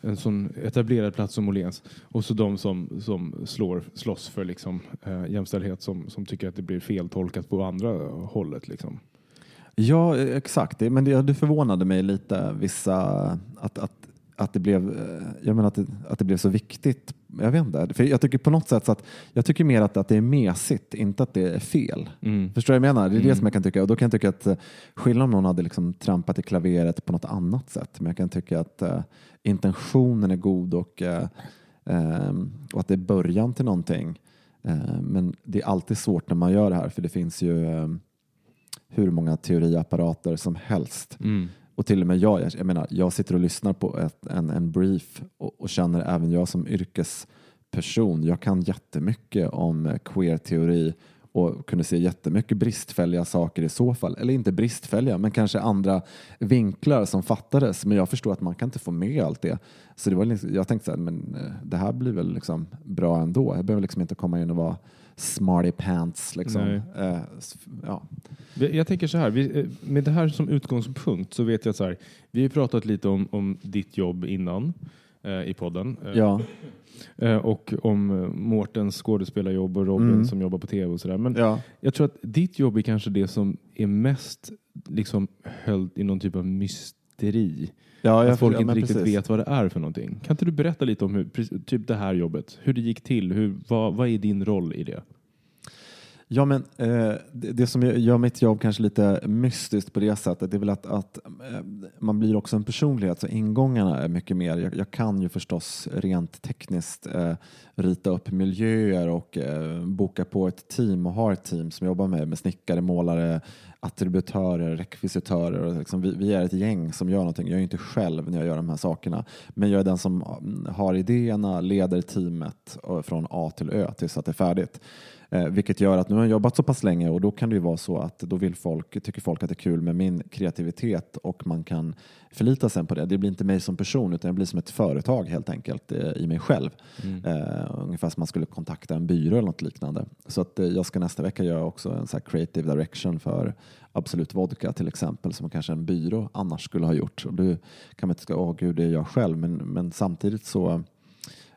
[SPEAKER 2] en sån etablerad plats som Åhléns. Och så de som, som slår, slåss för liksom, eh, jämställdhet som, som tycker att det blir feltolkat på andra hållet. Liksom.
[SPEAKER 3] Ja, e- exakt. Men det, det förvånade mig lite vissa att, att, att det blev, eh, jag menar att det, att det blev så viktigt. Jag vet inte. För jag tycker på något sätt så att jag tycker mer att, att det är mesigt, inte att det är fel. Förstår du vad jag menar? Det är det som jag kan tycka. Och då kan jag tycka att eh, skillnaden om någon hade liksom trampat i klaveret på något annat sätt. Men jag kan tycka att eh, intentionen är god och, eh, ehm, och att det är början till någonting. Eh, men det är alltid svårt när man gör det här för det finns ju ehm, hur många teoriapparater som helst och till och med jag, jag, jag menar, jag sitter och lyssnar på ett, en, en brief och, och känner även jag som yrkesperson, jag kan jättemycket om queer-teori och kunde se jättemycket bristfälliga saker i så fall. Eller inte bristfälliga, men kanske andra vinklar som fattades. Men jag förstår att man kan inte få med allt det. Så det var, liksom- jag tänkte så här, men eh, det här blir väl liksom bra ändå. Jag behöver liksom inte komma in och vara smarty pants. Liksom. S- ja.
[SPEAKER 2] Jag tänker så här, vi, eh, med det här som utgångspunkt så vet jag så här, vi har pratat lite om, om ditt jobb innan eh, i podden eh,
[SPEAKER 3] Ja.
[SPEAKER 2] och om Mårtens skådespelarjobb och Robin
[SPEAKER 3] Mm.
[SPEAKER 2] som jobbar på tv och sådär. Men
[SPEAKER 3] Ja.
[SPEAKER 2] jag tror att ditt jobb är kanske det som är mest liksom höllt i någon typ av mysteri.
[SPEAKER 3] Ja, jag
[SPEAKER 2] att folk
[SPEAKER 3] ja,
[SPEAKER 2] inte riktigt
[SPEAKER 3] precis.
[SPEAKER 2] vet vad det är för någonting. Kan inte du berätta lite om hur, typ det här jobbet, hur det gick till, hur, vad, vad är din roll i det?
[SPEAKER 3] Ja, men eh, det, det som gör mitt jobb kanske lite mystiskt på det sättet det är väl att, att eh, man blir också en personlighet så ingångarna är mycket mer. Jag, jag kan ju förstås rent tekniskt eh, rita upp miljöer och eh, boka på ett team och ha ett team som jobbar med, med snickare, målare, attributörer, rekvisitörer. Och liksom, vi, vi är ett gäng som gör någonting. Jag är inte själv när jag gör de här sakerna, men jag är den som mm, har idéerna, leder teamet från A till Ö tills att det är färdigt. Eh, vilket gör att nu har jag jobbat så pass länge och då kan det ju vara så att då vill folk, tycker folk att det är kul med min kreativitet och man kan förlita sig på det. Det blir inte mig som person utan jag blir som ett företag helt enkelt eh, i mig själv. Eh, ungefär som man skulle kontakta en byrå eller något liknande. Så att eh, jag ska nästa vecka göra också en så creative direction för Absolut Vodka till exempel som kanske en byrå annars skulle ha gjort. Och då kan man inte säga, åh gud det är jag själv men, men samtidigt så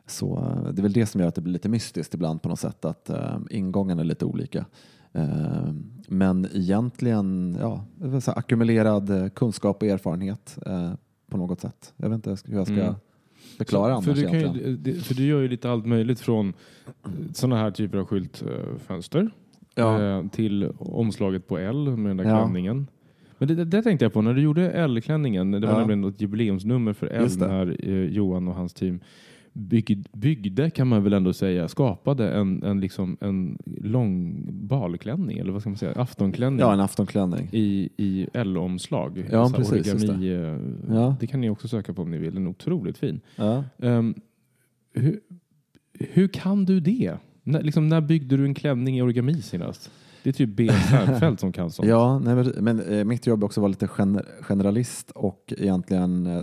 [SPEAKER 3] så eh, det är väl det som gör att det blir lite mystiskt ibland på något sätt att uh, ingången är lite olika. Eh, men egentligen ja, så ackumulerad eh, kunskap och erfarenhet eh, på något sätt. Jag vet inte hur jag ska
[SPEAKER 2] Mm.
[SPEAKER 3] förklara
[SPEAKER 2] för,
[SPEAKER 3] annars
[SPEAKER 2] du kan
[SPEAKER 3] egentligen.
[SPEAKER 2] ju, det, för du gör ju lite allt möjligt från sådana här typer av skyltfönster
[SPEAKER 3] Ja.
[SPEAKER 2] eh, till omslaget på L med den där
[SPEAKER 3] Ja.
[SPEAKER 2] klänningen. Men det, det, tänkte jag på, när du gjorde L-klänningen, det var
[SPEAKER 3] Ja.
[SPEAKER 2] nämligen ett jubileumsnummer för L när eh, Johan och hans team bygg, byggde, kan man väl ändå säga, skapade en, en, liksom, en lång balklänning, eller vad ska man säga, aftonklänning
[SPEAKER 3] Ja, en aftonklänning.
[SPEAKER 2] i, i L-omslag.
[SPEAKER 3] Ja,
[SPEAKER 2] Så här
[SPEAKER 3] precis,
[SPEAKER 2] Origami, eh,
[SPEAKER 3] Ja.
[SPEAKER 2] det kan ni också söka på om ni vill, den är otroligt fin.
[SPEAKER 3] Ja.
[SPEAKER 2] Ehm, hur, hur kan du det? När, liksom, när byggde du en klänning i origami senast? Det är typ B. Särnfeldt som kan sånt.
[SPEAKER 3] Ja, nej, men, men eh, mitt jobb är också att vara lite gener, generalist och egentligen eh,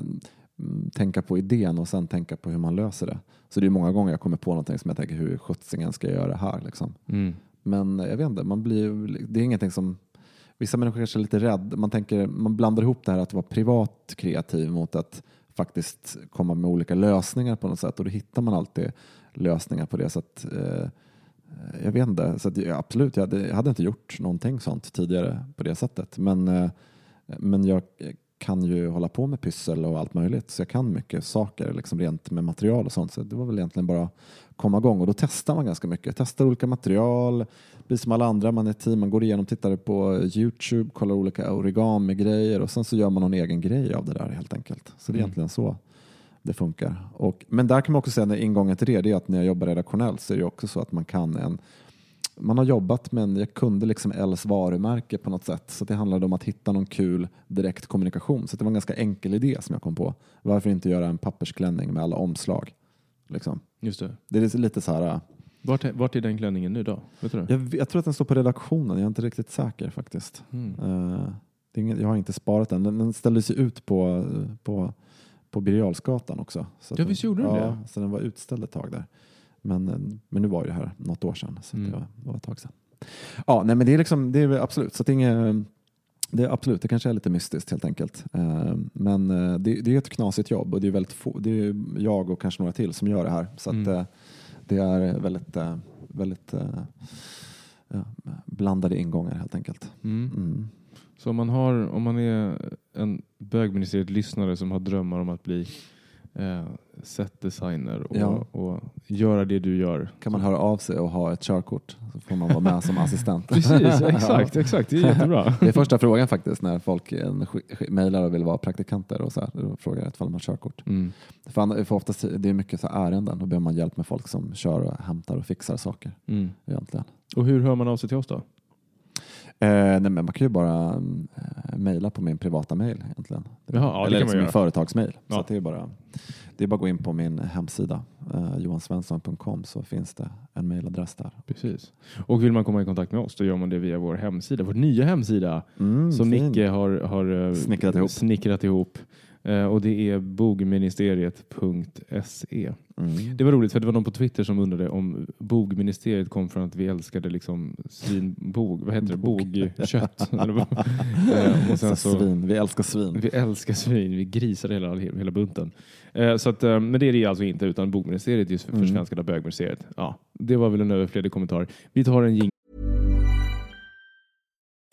[SPEAKER 3] tänka på idén och sen tänka på hur man löser det. Så det är många gånger jag kommer på någonting som jag tänker hur sjuttsingen ska jag göra det här liksom.
[SPEAKER 2] Mm.
[SPEAKER 3] Men jag vet inte, man blir, det är ingenting som Vissa människor kanske är lite rädda. Man, tänker, man blandar ihop det här att vara privat kreativ mot att faktiskt komma med olika lösningar på något sätt och då hittar man alltid lösningar på det. Så att, eh, jag vet inte, så att, ja, absolut, jag hade, jag hade inte gjort någonting sånt tidigare på det sättet. Men, eh, men jag kan ju hålla på med pyssel och allt möjligt så jag kan mycket saker liksom rent med material och sånt. Så det var väl egentligen bara komma igång och då testar man ganska mycket. Testar olika material, blir som alla andra, man är team, man går igenom, tittar på Youtube, kollar olika origami-grejer och sen så gör man någon egen grej av det där helt enkelt. Så det är
[SPEAKER 2] Mm.
[SPEAKER 3] egentligen så det funkar. Och, men där kan man också säga, när ingången till det, det är att när jag jobbar redaktionellt så är det också så att man kan en man har jobbat men jag kunde liksom Els varumärke på något sätt. Så det handlade om att hitta någon kul direkt kommunikation. Så det var en ganska enkel idé som jag kom på. Varför inte göra en pappersklänning med alla omslag? Liksom.
[SPEAKER 2] Just det.
[SPEAKER 3] Det är lite så här,
[SPEAKER 2] Vart, är- vart är den klänningen nu då? Vet du
[SPEAKER 3] jag, jag tror att den står på redaktionen, jag är inte riktigt säker faktiskt.
[SPEAKER 2] Mm.
[SPEAKER 3] Eh, det är ingen, jag har inte sparat den. Den, den ställdes ju ut på, på, på Birger också. Så
[SPEAKER 2] Ja, visst gjorde den
[SPEAKER 3] ja,
[SPEAKER 2] det?
[SPEAKER 3] Så den var utställd ett tag där. Men, eh, men nu var det här något år sedan. Så
[SPEAKER 2] Mm.
[SPEAKER 3] det, var, ett tag sedan. Ja, nej, men det är, liksom, det är absolut. Så att det, är inget, det är absolut, det kanske är lite mystiskt helt enkelt. Eh, Men eh, det, det är ett knasigt jobb och det är väldigt få, det är jag och kanske några till som gör det här. Så att
[SPEAKER 2] Mm.
[SPEAKER 3] det är väldigt, väldigt ja, blandade ingångar helt enkelt.
[SPEAKER 2] Mm.
[SPEAKER 3] Mm.
[SPEAKER 2] Så om man, har, om man är en bögministeriet lyssnare som har drömmar om att bli eh, setdesigner och,
[SPEAKER 3] Ja.
[SPEAKER 2] och göra det du gör.
[SPEAKER 3] Kan man höra av sig och ha ett körkort så får man vara med som assistent.
[SPEAKER 2] Precis, exakt, exakt. Det är jättebra.
[SPEAKER 3] Det är första frågan faktiskt när folk mejlar och vill vara praktikanter och så här. Då frågar ifall man har körkort.
[SPEAKER 2] Mm.
[SPEAKER 3] För, för oftast det är mycket så ärenden. Då behöver man hjälp med folk som kör och hämtar och fixar saker
[SPEAKER 2] Mm.
[SPEAKER 3] egentligen.
[SPEAKER 2] Och hur hör man av sig till oss då?
[SPEAKER 3] Eh, nej, men man kan ju bara eh, mejla på min privata mejl egentligen.
[SPEAKER 2] Jaha, ja,
[SPEAKER 3] Eller liksom min företagsmejl.
[SPEAKER 2] Ja.
[SPEAKER 3] Så det, är bara, det är bara att gå in på min hemsida, eh, johansvensson.com, så finns det en mejladress där.
[SPEAKER 2] Precis. Och vill man komma i kontakt med oss då gör man det via vår hemsida, vår nya hemsida
[SPEAKER 3] Mm,
[SPEAKER 2] som
[SPEAKER 3] fin.
[SPEAKER 2] Nicke har, har eh,
[SPEAKER 3] Snickrat ihop.
[SPEAKER 2] snickrat ihop. Eh, och det är bogministeriet.se.
[SPEAKER 3] Mm.
[SPEAKER 2] Det var roligt för det var någon på Twitter som undrade om bogministeriet kom från att vi älskade liksom svinbog, vad heter det, bogkött. Eh, och sen
[SPEAKER 3] så svin. Vi älskar svin.
[SPEAKER 2] vi älskar svin, vi grisar hela, hela bunten. Eh, så att, men det är det alltså inte, utan bogministeriet just för,
[SPEAKER 3] Mm.
[SPEAKER 2] för svenskade bögministeriet. Ja, det var väl en överflödig kommentar. Vi tar en jing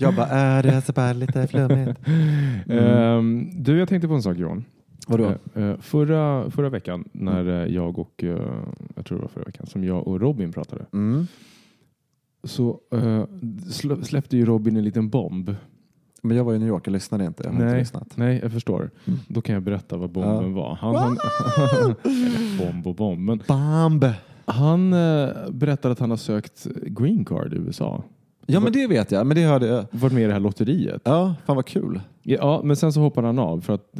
[SPEAKER 3] Jag bara, är det så bara lite flummigt?
[SPEAKER 2] Ehm, du, jag tänkte på en sak Johan.
[SPEAKER 3] Vadå?
[SPEAKER 2] Eh, eh, förra, förra veckan när jag och, eh, jag tror det var förra veckan, som jag och Robin pratade.
[SPEAKER 3] Mm.
[SPEAKER 2] Så slä- släppte ju Robin en liten bomb.
[SPEAKER 3] Men jag var i New York, jag lyssnade inte. Jag har inte
[SPEAKER 2] Nej, nej, jag förstår.
[SPEAKER 3] Mm.
[SPEAKER 2] Då kan jag berätta vad bomben var. Han, han, eller bomb och bomb, men
[SPEAKER 3] Bamb!
[SPEAKER 2] han berättade att han har sökt green card i USA.
[SPEAKER 3] Ja men det vet jag, men det hörde jag.
[SPEAKER 2] Varit med i det här lotteriet.
[SPEAKER 3] Ja, fan vad kul.
[SPEAKER 2] Ja, men sen så hoppade han av för att...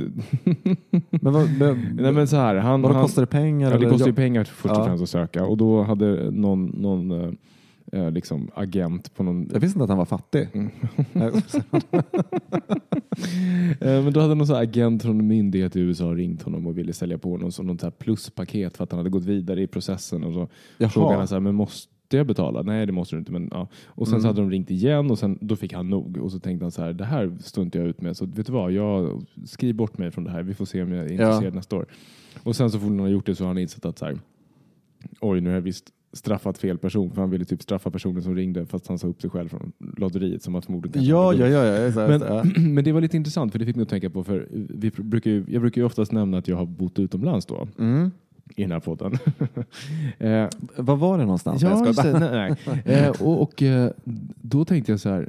[SPEAKER 3] Men vad, men,
[SPEAKER 2] nej, men så här, han,
[SPEAKER 3] vadå,
[SPEAKER 2] han,
[SPEAKER 3] kostar det pengar?
[SPEAKER 2] Ja, det kostar ju pengar först och främst att söka och då hade någon, någon eh, eh, liksom agent på någon
[SPEAKER 3] Jag visste inte att han var fattig.
[SPEAKER 2] Mm. Eh, Men då hade någon så agent från en myndighet i USA ringt honom och ville sälja på honom som något så pluspaket för att han hade gått vidare i processen. Och så
[SPEAKER 3] Jaha.
[SPEAKER 2] frågade han så här, men måste jag betala? Nej, det måste du inte. Men, ja. Och sen
[SPEAKER 3] Mm.
[SPEAKER 2] så hade de ringt igen och sen, då fick han nog. Och så tänkte han så här, det här står inte jag ut med. Så vet du vad, jag skriv bort mig från det här. Vi får se om jag är intresserad nästa år. Och sen så fort han har gjort det så har han insett att så här, oj, nu har jag visst straffat fel person. För han ville typ straffa personen som ringde fast han sa upp sig själv från lotteriet som att förmodligen
[SPEAKER 3] Ja, ja, ja. ja,
[SPEAKER 2] Men,
[SPEAKER 3] ja.
[SPEAKER 2] men det var lite intressant för det fick mig att tänka på för vi brukar ju, jag brukar ju oftast nämna att jag har bott utomlands då
[SPEAKER 3] Mm.
[SPEAKER 2] I den här podden. eh,
[SPEAKER 3] Var var det någonstans?
[SPEAKER 2] Ja,
[SPEAKER 3] jag
[SPEAKER 2] just
[SPEAKER 3] skojar
[SPEAKER 2] det, nej, nej. Eh, och, och eh, då tänkte jag så här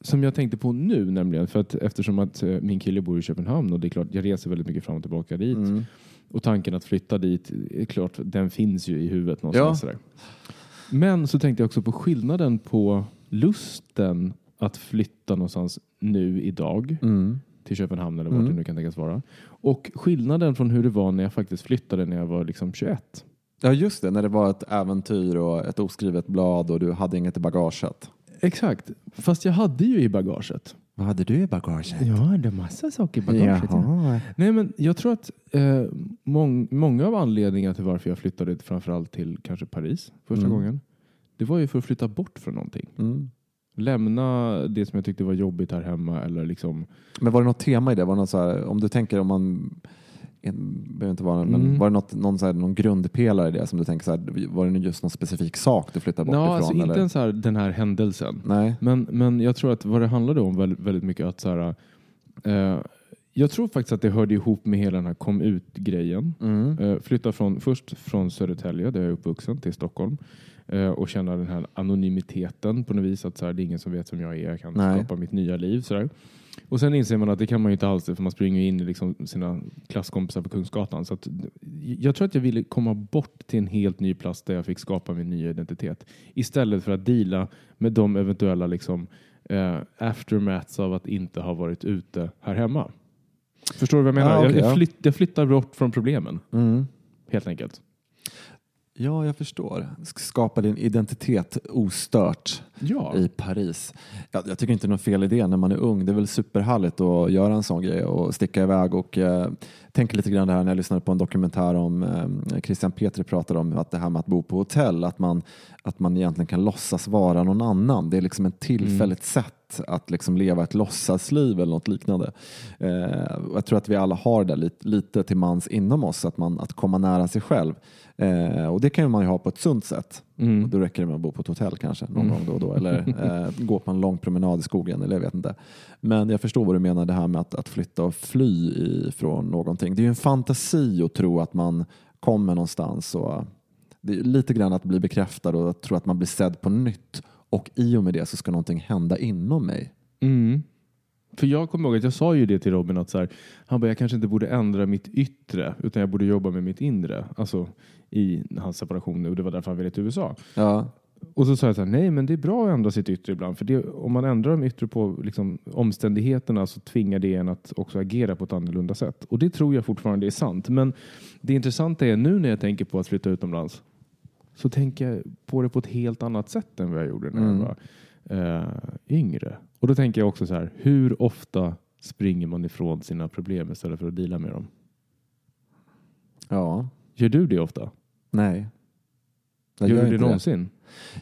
[SPEAKER 2] som jag tänkte på nu nämligen för att eftersom att eh, min kille bor i Köpenhamn och det är klart jag reser väldigt mycket fram och tillbaka dit
[SPEAKER 3] Mm.
[SPEAKER 2] och tanken att flytta dit är klart den finns ju i huvudet någonstans.
[SPEAKER 3] Ja.
[SPEAKER 2] Sådär. Men så tänkte jag också på skillnaden på lusten att flytta någonstans nu idag
[SPEAKER 3] Mm.
[SPEAKER 2] Till Köpenhamn eller vart
[SPEAKER 3] Mm.
[SPEAKER 2] det nu kan tänkas vara. Och skillnaden från hur det var när jag faktiskt flyttade när jag var liksom 21.
[SPEAKER 3] Ja, just det. När det var ett äventyr och ett oskrivet blad och du hade inget i bagaget.
[SPEAKER 2] Exakt, fast jag hade ju i bagaget.
[SPEAKER 3] Vad hade du i bagaget?
[SPEAKER 2] Jag hade massa saker i bagaget. ja. Nej, men jag tror att eh, mång, många av anledningarna till varför jag flyttade framförallt till kanske Paris första
[SPEAKER 3] Mm.
[SPEAKER 2] gången. Det var ju för att flytta bort från någonting.
[SPEAKER 3] Mm.
[SPEAKER 2] Lämna det som jag tyckte var jobbigt här hemma eller liksom
[SPEAKER 3] Men var det något tema i det? Var det något så här, om du tänker om man behöver inte vara, men
[SPEAKER 2] Mm.
[SPEAKER 3] var det något, någon, så här, någon grundpelare i det som du tänker så här, var det just någon specifik sak du flyttade bort
[SPEAKER 2] Ja,
[SPEAKER 3] ifrån?
[SPEAKER 2] alltså inte
[SPEAKER 3] eller?
[SPEAKER 2] ens så här, den här händelsen.
[SPEAKER 3] Nej.
[SPEAKER 2] Men, men jag tror att vad det handlade om väldigt, väldigt mycket att så här, eh, Jag tror faktiskt att det hörde ihop med hela den här kom ut-grejen.
[SPEAKER 3] Mm.
[SPEAKER 2] Eh, flytta från, först från Södertälje, där jag är uppvuxen, till Stockholm. Eh, och känna den här anonymiteten på något vis. Att så här, det är ingen som vet vem jag är. Jag kan
[SPEAKER 3] Nej.
[SPEAKER 2] skapa mitt nya liv. Så där. Och sen inser man att det kan man ju inte alls, för man springer ju in i liksom sina klasskompisar på Kungsgatan. Så att, jag tror att jag ville komma bort till en helt ny plats där jag fick skapa min nya identitet. Istället för att deala med de eventuella liksom, eh, aftermaths av att inte ha varit ute här hemma. Förstår du vad jag menar?
[SPEAKER 3] Ja, okej,
[SPEAKER 2] jag, jag,
[SPEAKER 3] ja.
[SPEAKER 2] flytt, jag flyttar bort från problemen,
[SPEAKER 3] Mm.
[SPEAKER 2] helt enkelt.
[SPEAKER 3] Ja, jag förstår. Skapa din identitet ostört
[SPEAKER 2] Ja.
[SPEAKER 3] i Paris. Jag, jag tycker inte det är någon fel idé när man är ung. Det är väl superhärligt att göra en sån grej och sticka iväg. Och eh, tänker lite grann det här när jag lyssnade på en dokumentär om eh, Christian Petri pratade om att det här med att bo på hotell, att man, att man egentligen kan låtsas vara någon annan. Det är liksom ett tillfälligt sätt att liksom leva ett låtsasliv eller något liknande. Eh, jag tror att vi alla har det lite, lite till mans inom oss, att, man, att komma nära sig själv. Eh, och det kan man ju ha på ett sunt sätt.
[SPEAKER 2] Mm.
[SPEAKER 3] Och då räcker det med att bo på ett hotell kanske någon gång då och då. Eller eh, gå på en lång promenad i skogen. Eller jag vet inte. Men jag förstår vad du menar det här med att, att flytta och fly ifrån någonting. Det är ju en fantasi att tro att man kommer någonstans. Och, det är lite grann att bli bekräftad och att tro att man blir sedd på nytt. Och i och med det så ska någonting hända inom mig.
[SPEAKER 2] Mm. För jag kommer ihåg att jag sa ju det till Robin att så här, han bara, jag kanske inte borde ändra mitt yttre utan jag borde jobba med mitt inre. Alltså i hans separation nu och det var därför han ville till USA.
[SPEAKER 3] Ja,
[SPEAKER 2] Och så sa jag så här, nej men det är bra att ändra sitt yttre ibland. För det, om man ändrar de yttre på liksom, omständigheterna så tvingar det en att också agera på ett annorlunda sätt. Och det tror jag fortfarande är sant. Men det intressanta är nu när jag tänker på att flytta utomlands så tänker jag på det på ett helt annat sätt än vad jag gjorde när
[SPEAKER 3] Mm.
[SPEAKER 2] jag var eh, yngre. Och då tänker jag också så här, hur ofta springer man ifrån sina problem istället för att deala med dem?
[SPEAKER 3] ja,
[SPEAKER 2] Gör du det ofta?
[SPEAKER 3] nej. Jag
[SPEAKER 2] Gör
[SPEAKER 3] gör
[SPEAKER 2] du det någonsin?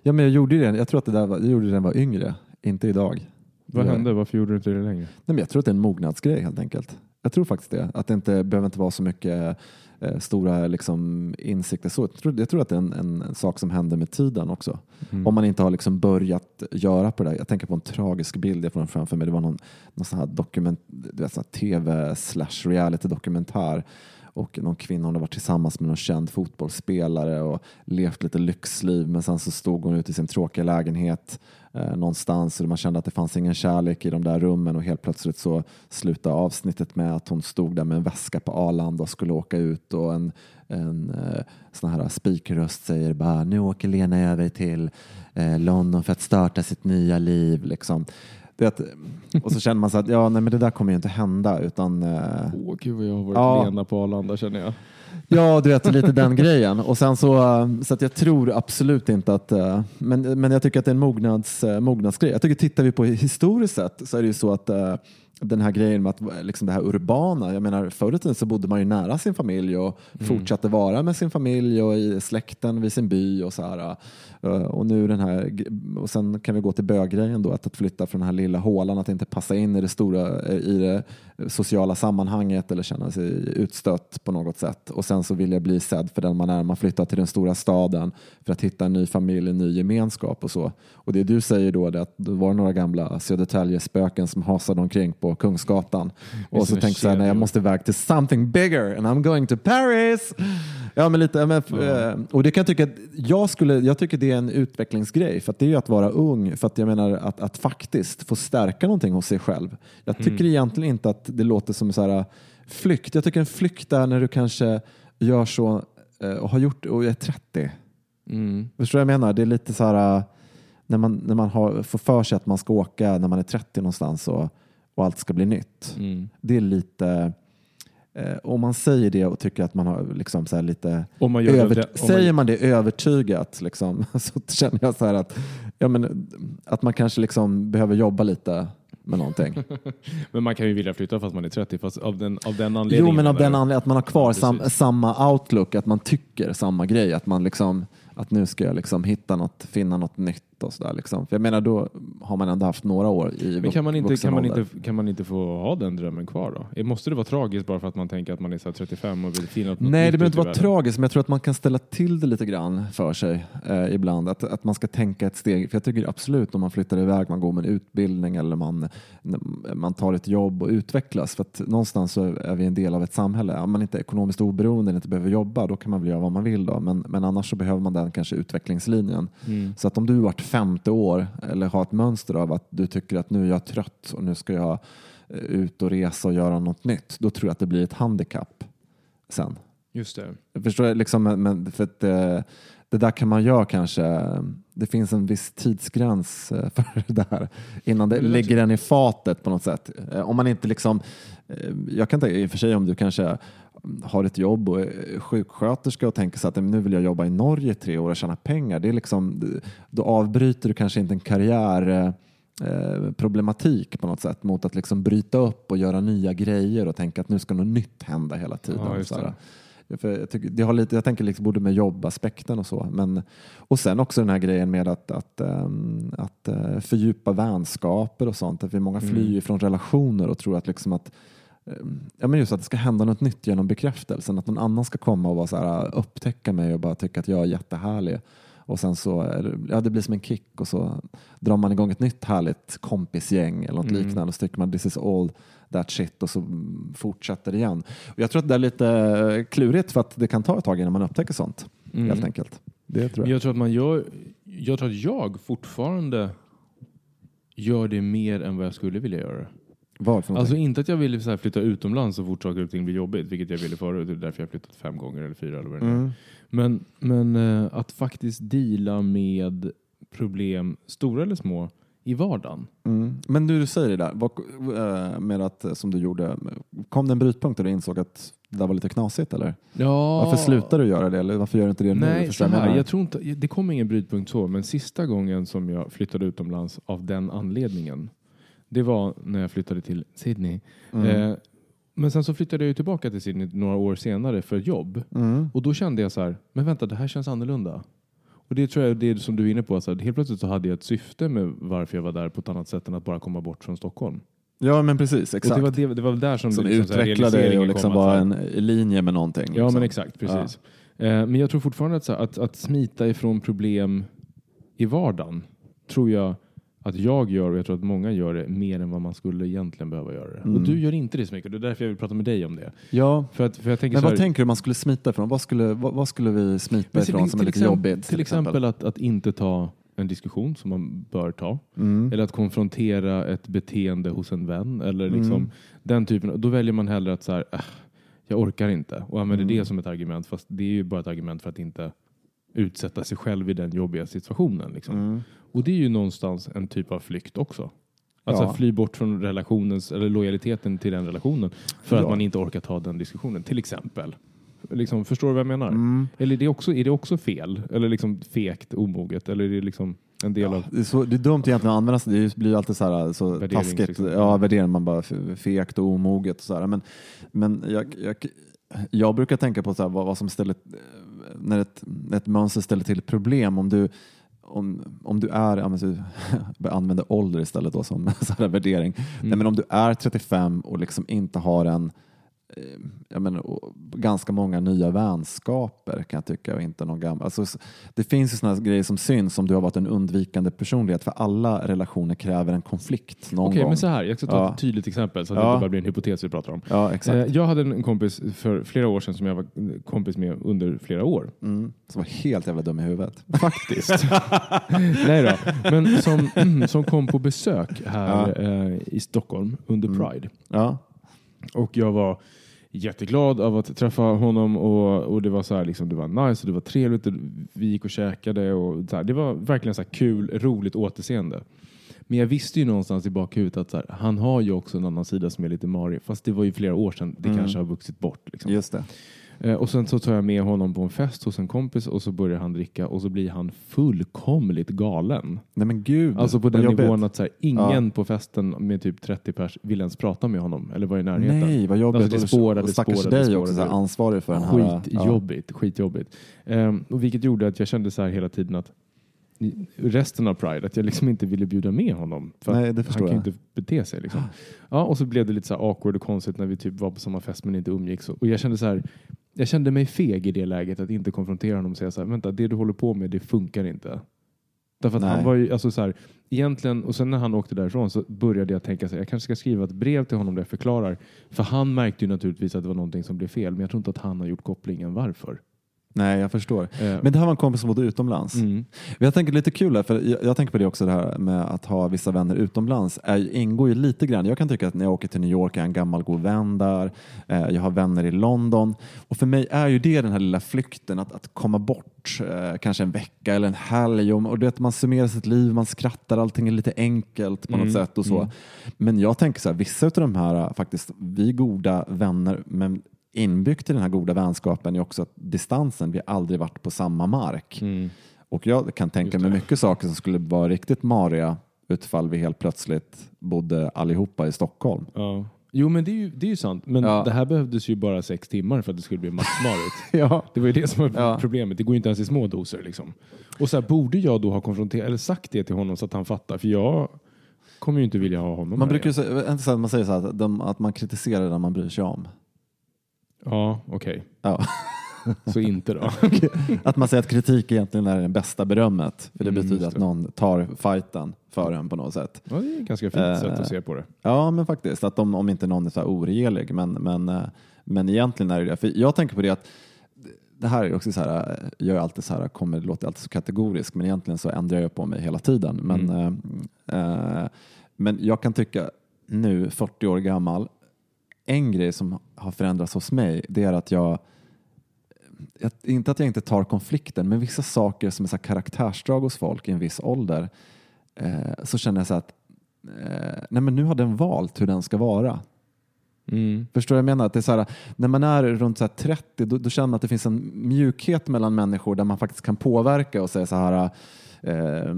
[SPEAKER 3] Ja, men jag gjorde det. Jag tror att det där var, jag gjorde det när jag var yngre, inte idag.
[SPEAKER 2] Vad hände? Varför gjorde du inte det längre?
[SPEAKER 3] Nej, men jag tror att det är en mognadsgrej helt enkelt. Jag tror faktiskt det. Att det inte behöver inte vara så mycket eh, stora liksom, insikter. Så jag, tror, jag tror att det är en, en, en sak som händer med tiden också.
[SPEAKER 2] Mm.
[SPEAKER 3] Om man inte har liksom börjat göra på det där. Jag tänker på en tragisk bild jag får framför mig. Det var någon, någon sån här dokument, vet, sån här tv slash reality dokumentär. Och någon kvinna hon har varit tillsammans med någon känd fotbollsspelare och levt lite lyxliv. Men sen så stod hon ute i sin tråkiga lägenhet eh, någonstans och man kände att det fanns ingen kärlek i de där rummen och helt plötsligt så slutade avsnittet med att hon stod där med en väska på Arlanda och skulle åka ut och en, en eh, sån här speakerröst säger bara nu åker Lena över till eh, London för att starta sitt nya liv. Liksom. Att, och så känner man så att ja, nej, men det där kommer ju inte hända utan eh,
[SPEAKER 2] Åh gud vad jag har varit
[SPEAKER 3] Ja.
[SPEAKER 2] Lena på Arlanda känner jag.
[SPEAKER 3] Ja, du vet lite den grejen. Och sen så, eh, så att jag tror absolut inte att, eh, men, men jag tycker att det är en mognads, eh, mognadsgrej. Jag tycker tittar vi på historiskt sett så är det ju så att den här grejen med att liksom det här urbana, jag menar förr i tiden så bodde man ju nära sin familj och fortsatte vara med sin familj och i släkten vid sin by och så här. Eh, Och nu den här, och sen kan vi gå till böggrejen då, att, att flytta från den här lilla hålan, att inte passa in i det stora, eh, i det sociala sammanhanget eller känna sig utstött på något sätt. Och sen så vill jag bli sedd för den man är. Man flyttar till den stora staden för att hitta en ny familj, en ny gemenskap och så. Och det du säger då är att det var några gamla Södertälje-spöken som hasade omkring på Kungsgatan. Och så tänkte jag, nej jag måste iväg till something bigger and I'm going to Paris. Ja, men lite, men, eh, och det kan jag tycka, jag, skulle, jag tycker det är en utvecklingsgrej för att det är ju att vara ung, för att jag menar att, att faktiskt få stärka någonting hos sig själv. Jag tycker egentligen inte att det låter som så här flykt. Jag tycker en flykt är när du kanske gör så eh, och har gjort och är 30.
[SPEAKER 2] Mm.
[SPEAKER 3] Förstår du vad jag menar? Det är lite så här när man, när man har, får för sig att man ska åka när man är 30 någonstans och, och allt ska bli nytt.
[SPEAKER 2] Mm.
[SPEAKER 3] Det är lite, eh, om man säger det och tycker att man har liksom så här lite
[SPEAKER 2] Om man gör
[SPEAKER 3] över,
[SPEAKER 2] det, om
[SPEAKER 3] säger
[SPEAKER 2] man,
[SPEAKER 3] man det övertygat liksom, så känner jag så att, ja, men, att man kanske liksom behöver jobba lite med någonting.
[SPEAKER 2] men man kan ju vilja flytta fast man är 30 fast av den, av den anledningen.
[SPEAKER 3] Jo, men av den anledningen att man har kvar
[SPEAKER 2] Ja,
[SPEAKER 3] sam, samma outlook, att man tycker samma grej, att man liksom att nu ska jag liksom hitta något, finna något nytt och sådär. Liksom. För jag menar, då har man ändå haft några år i
[SPEAKER 2] Men kan man, inte, kan, man inte, kan man inte få ha den drömmen kvar då? Måste det vara tragiskt bara för att man tänker att man är så här 35 och vill finna något
[SPEAKER 3] Nej, det behöver inte vara tragiskt, men jag tror att man kan ställa till det lite grann för sig eh, ibland. Att, att man ska tänka ett steg. För jag tycker absolut om man flyttar iväg, man går med en utbildning eller man, man tar ett jobb och utvecklas. För att någonstans så är vi en del av ett samhälle. Om man inte är ekonomiskt oberoende, inte behöver jobba, då kan man väl göra vad man vill. Då. Men, men annars så behöver man den kanske utvecklingslinjen.
[SPEAKER 2] Mm.
[SPEAKER 3] Så att om du vart femte år eller har ett mönster av att du tycker att nu är jag trött och nu ska jag eh, ut och resa och göra något nytt, då tror jag att det blir ett handikapp sen.
[SPEAKER 2] Just det.
[SPEAKER 3] Jag förstår liksom, men- men för att, eh, det där kan man göra kanske. Det finns en viss tidsgräns eh, för det där innan det ligger den i fatet på något sätt. Eh, Om man inte liksom, eh, jag kan tänka i och för sig om du kanske har ett jobb och är sjuksköterska och tänker så att "Men nu vill jag jobba i Norge i tre år och tjäna pengar. Det är liksom, då avbryter du kanske inte en karriär problematik på något sätt mot att liksom bryta upp och göra nya grejer och tänka att nu ska något nytt hända hela tiden.
[SPEAKER 2] Ja,
[SPEAKER 3] För jag, tycker, det har lite, jag tänker liksom både med jobbaspekten och så. Men, och sen också den här grejen med att, att, ehm, att eh, fördjupa vänskaper och sånt. Att vi många flyr
[SPEAKER 2] Mm.
[SPEAKER 3] från relationer och tror att, liksom att ehm, Ja, men just att det ska hända något nytt genom bekräftelsen. Att någon annan ska komma och vara så här, upptäcka mig och bara tycka att jag är jättehärlig. Och sen så ja, det blir som en kick och så drar man igång ett nytt härligt kompisgäng eller något
[SPEAKER 2] Mm.
[SPEAKER 3] liknande och så tycker man this is all that shit och så fortsätter det igen. Och jag tror att det är lite eh, klurigt för att det kan ta ett tag innan man upptäcker sånt.
[SPEAKER 2] Mm.
[SPEAKER 3] Helt enkelt. Det tror jag.
[SPEAKER 2] Jag tror att man gör, jag tror att jag fortfarande gör det mer än vad jag skulle vilja göra.
[SPEAKER 3] Vad för
[SPEAKER 2] Alltså inte att jag vill så här flytta utomlands så fort saker och ting blir jobbigt, vilket jag ville förut. Det är därför jag har flyttat fem gånger eller fyra eller vad det.
[SPEAKER 3] Mm.
[SPEAKER 2] Men, men eh, att faktiskt deala med problem, stora eller små, i vardagen.
[SPEAKER 3] Mm. Men nu du säger det där, eh, med att eh, som du gjorde, kom det en brytpunkt där du insåg att det där var lite knasigt eller?
[SPEAKER 2] Ja.
[SPEAKER 3] Varför slutar du göra det eller varför gör du inte det nu?
[SPEAKER 2] Nej,
[SPEAKER 3] Förstår
[SPEAKER 2] så här, jag tror inte, det kom ingen brytpunkt så, men sista gången som jag flyttade utomlands av den anledningen, det var när jag flyttade till Sydney.
[SPEAKER 3] Mm.
[SPEAKER 2] Eh, men sen så flyttade jag ju tillbaka till Sydney några år senare för jobb.
[SPEAKER 3] Mm.
[SPEAKER 2] Och då kände jag så här, men vänta, det här känns annorlunda. Och det tror jag det som du är inne på, så helt plötsligt så hade jag ett syfte med varför jag var där på ett annat sätt än att bara komma bort från Stockholm.
[SPEAKER 3] Ja men precis,
[SPEAKER 2] Och
[SPEAKER 3] exakt.
[SPEAKER 2] det var, det, det var väl där som,
[SPEAKER 3] som
[SPEAKER 2] det liksom,
[SPEAKER 3] utvecklade och liksom var en, linje med någonting.
[SPEAKER 2] Ja,
[SPEAKER 3] liksom.
[SPEAKER 2] men exakt. Precis. Eh, men jag tror fortfarande att, så här, att, att smita ifrån problem i vardagen tror jag att jag gör och jag tror att många gör det mer än vad man skulle egentligen behöva göra det.
[SPEAKER 3] Mm.
[SPEAKER 2] Och du gör inte det så mycket och det är därför jag vill prata med dig om det.
[SPEAKER 3] Ja,
[SPEAKER 2] För, att, för jag tänker
[SPEAKER 3] men vad
[SPEAKER 2] här,
[SPEAKER 3] tänker du man skulle smita ifrån? Vad skulle, vad, vad skulle vi smita ifrån som är lite
[SPEAKER 2] exempel-
[SPEAKER 3] jobbigt?
[SPEAKER 2] Till exempel att, att inte ta en diskussion som man bör ta.
[SPEAKER 3] Mm.
[SPEAKER 2] Eller att konfrontera ett beteende hos en vän. Eller
[SPEAKER 3] Mm.
[SPEAKER 2] liksom den typen. Då väljer man hellre att så här, äh, jag orkar inte. Och använder
[SPEAKER 3] Mm.
[SPEAKER 2] det som ett argument. Fast det är ju bara ett argument för att inte utsätta sig själv i den jobbiga situationen. Liksom.
[SPEAKER 3] Mm.
[SPEAKER 2] Och det är ju någonstans en typ av flykt också. Alltså
[SPEAKER 3] Ja.
[SPEAKER 2] fly bort från relationens, eller lojaliteten till den relationen. För
[SPEAKER 3] Ja.
[SPEAKER 2] att man inte orkar ta den diskussionen. Till exempel. Liksom, förstår du vad jag menar?
[SPEAKER 3] Mm.
[SPEAKER 2] Eller är det, också, är det också fel? Eller liksom fegt, omoget? Eller är det liksom en del av...
[SPEAKER 3] Det är, så, det är dumt egentligen att använda sig. Det blir alltid så, här, så
[SPEAKER 2] Värdering,
[SPEAKER 3] taskigt.
[SPEAKER 2] liksom.
[SPEAKER 3] Ja, värdering. Man bara fegt och omoget. Och så här. Men, men jag, jag, jag brukar tänka på så här, vad, vad som ställer, när ett, ett mönster ställer till problem. Om du, om, om du är, jag använder ålder istället då som så värdering. Nej, men om du är 35 och liksom inte har en jag menar, ganska många nya vänskaper kan jag tycka och inte någon gammal. Alltså, det finns ju sådana grejer som syns om du har varit en undvikande personlighet för alla relationer kräver en konflikt någon
[SPEAKER 2] Okej,
[SPEAKER 3] gång.
[SPEAKER 2] men så här. Jag ska ta
[SPEAKER 3] Ja.
[SPEAKER 2] ett tydligt exempel så att
[SPEAKER 3] Ja.
[SPEAKER 2] det inte bara blir en hypotes vi pratar om.
[SPEAKER 3] Ja, exakt.
[SPEAKER 2] Eh, Jag hade en kompis för flera år sedan som jag var kompis med under flera år.
[SPEAKER 3] Mm. Som var helt jävla dum i huvudet.
[SPEAKER 2] Faktiskt. Nej då. Men som, som kom på besök här eh, i Stockholm under
[SPEAKER 3] Mm.
[SPEAKER 2] Pride.
[SPEAKER 3] Ja.
[SPEAKER 2] Och jag var jätteglad av att träffa honom och, och det var så här, liksom, det var nice och det var trevligt. Och vi gick och käkade och så här, det var verkligen så kul, roligt återseende. Men jag visste ju någonstans i bakhuvudet att så här, han har ju också en annan sida som är lite marig. Fast det var ju flera år sedan. Det
[SPEAKER 3] Mm.
[SPEAKER 2] kanske har vuxit bort. Liksom.
[SPEAKER 3] Just det.
[SPEAKER 2] Eh, Och sen så tar jag med honom på en fest hos en kompis och så börjar han dricka och så blir han fullkomligt galen.
[SPEAKER 3] Nej men gud.
[SPEAKER 2] Alltså på den
[SPEAKER 3] jobbigt.
[SPEAKER 2] nivån att så här, ingen på festen med typ 30 pers vill ens prata med honom eller vara i närheten.
[SPEAKER 3] Nej, vad jobbigt.
[SPEAKER 2] Alltså, det spårade,
[SPEAKER 3] och stackars
[SPEAKER 2] spårade,
[SPEAKER 3] dig
[SPEAKER 2] spårade.
[SPEAKER 3] också, så här, ansvarig för den här.
[SPEAKER 2] Skitjobbigt, skitjobbigt. Um, och vilket gjorde att jag kände så här hela tiden att resten av Pride att jag liksom inte ville bjuda med honom. För
[SPEAKER 3] Nej,
[SPEAKER 2] han kan ju inte bete sig. Liksom. Ja, och så blev det lite så awkward och konstigt när vi typ var på samma fest men inte umgicks. Och jag kände så här, jag kände mig feg i det läget att inte konfrontera honom och säga så här, vänta, det du håller på med, det funkar inte. Därför att
[SPEAKER 3] Nej.
[SPEAKER 2] han var ju, alltså så här, egentligen, och sen när han åkte därifrån så började jag tänka så här, jag kanske ska skriva ett brev till honom där jag förklarar. För han märkte ju naturligtvis att det var någonting som blev fel, men jag tror inte att han har gjort kopplingen varför.
[SPEAKER 3] Nej, jag förstår.
[SPEAKER 2] Eh,
[SPEAKER 3] Men det här var en kompis som bodde utomlands.
[SPEAKER 2] mm.
[SPEAKER 3] Jag tänker lite kul här, för jag, jag tänker på det också det här med att ha vissa vänner utomlands. Är, ingår ju lite grann. Jag kan tycka att när jag åker till New York är jag en gammal god vän där. Eh, jag har vänner i London. Och för mig är ju det den här lilla flykten att, att komma bort eh, kanske en vecka eller en helg. Och, och att man summerar sitt liv, man skrattar, allting är lite enkelt på något
[SPEAKER 2] Mm,
[SPEAKER 3] sätt och så.
[SPEAKER 2] mm.
[SPEAKER 3] Men jag tänker så här, vissa av de här eh, faktiskt, vi är goda vänner, men inbyggt i den här goda vänskapen är också att distansen, vi har aldrig varit på samma mark.
[SPEAKER 2] Mm.
[SPEAKER 3] Och jag kan tänka mig mycket saker som skulle vara riktigt mariga utifall vi helt plötsligt bodde allihopa i Stockholm.
[SPEAKER 2] Ja. Jo, men det är ju, det är ju sant. Men
[SPEAKER 3] Ja.
[SPEAKER 2] det här behövdes ju bara sex timmar för att det skulle bli maxmarigt.
[SPEAKER 3] Ja.
[SPEAKER 2] Det var ju det som var
[SPEAKER 3] Ja.
[SPEAKER 2] problemet. Det går ju inte ens i små doser. Liksom. Och så här, borde jag då ha konfronterat eller sagt det till honom så att han fattar? För jag kommer ju inte vilja ha honom
[SPEAKER 3] Man brukar ju säga, man säger så här, att, de, att man kritiserar det man bryr sig om.
[SPEAKER 2] Ja, okej.
[SPEAKER 3] Ja.
[SPEAKER 2] Så inte då.
[SPEAKER 3] Att man säger att kritik egentligen är det bästa berömmet. För det
[SPEAKER 2] Mm,
[SPEAKER 3] betyder att någon tar fighten för en på något sätt.
[SPEAKER 2] Ja, det är ett ganska fint
[SPEAKER 3] Eh,
[SPEAKER 2] sätt att se på det.
[SPEAKER 3] Ja, men faktiskt. Att om, om inte någon är så här oregelig. Men, men, eh, men egentligen är det det. För jag tänker på det att det här är också så här, eh, jag är alltid så här, kommer, det låter alltid så kategorisk, men egentligen så ändrar jag på mig hela tiden. Men, eh, eh, men jag kan tycka nu, 40 år gammal, en grej som har förändrats hos mig, det är att jag inte att jag inte tar konflikten, men vissa saker som är så karaktärsdrag hos folk i en viss ålder, eh, så känner jag så att eh, nej men nu har den valt hur den ska vara.
[SPEAKER 2] Mm.
[SPEAKER 3] Förstår du vad jag menar? Att det är så här, när man är runt så här 30 då, då känner man att det finns en mjukhet mellan människor där man faktiskt kan påverka och säga så här eh,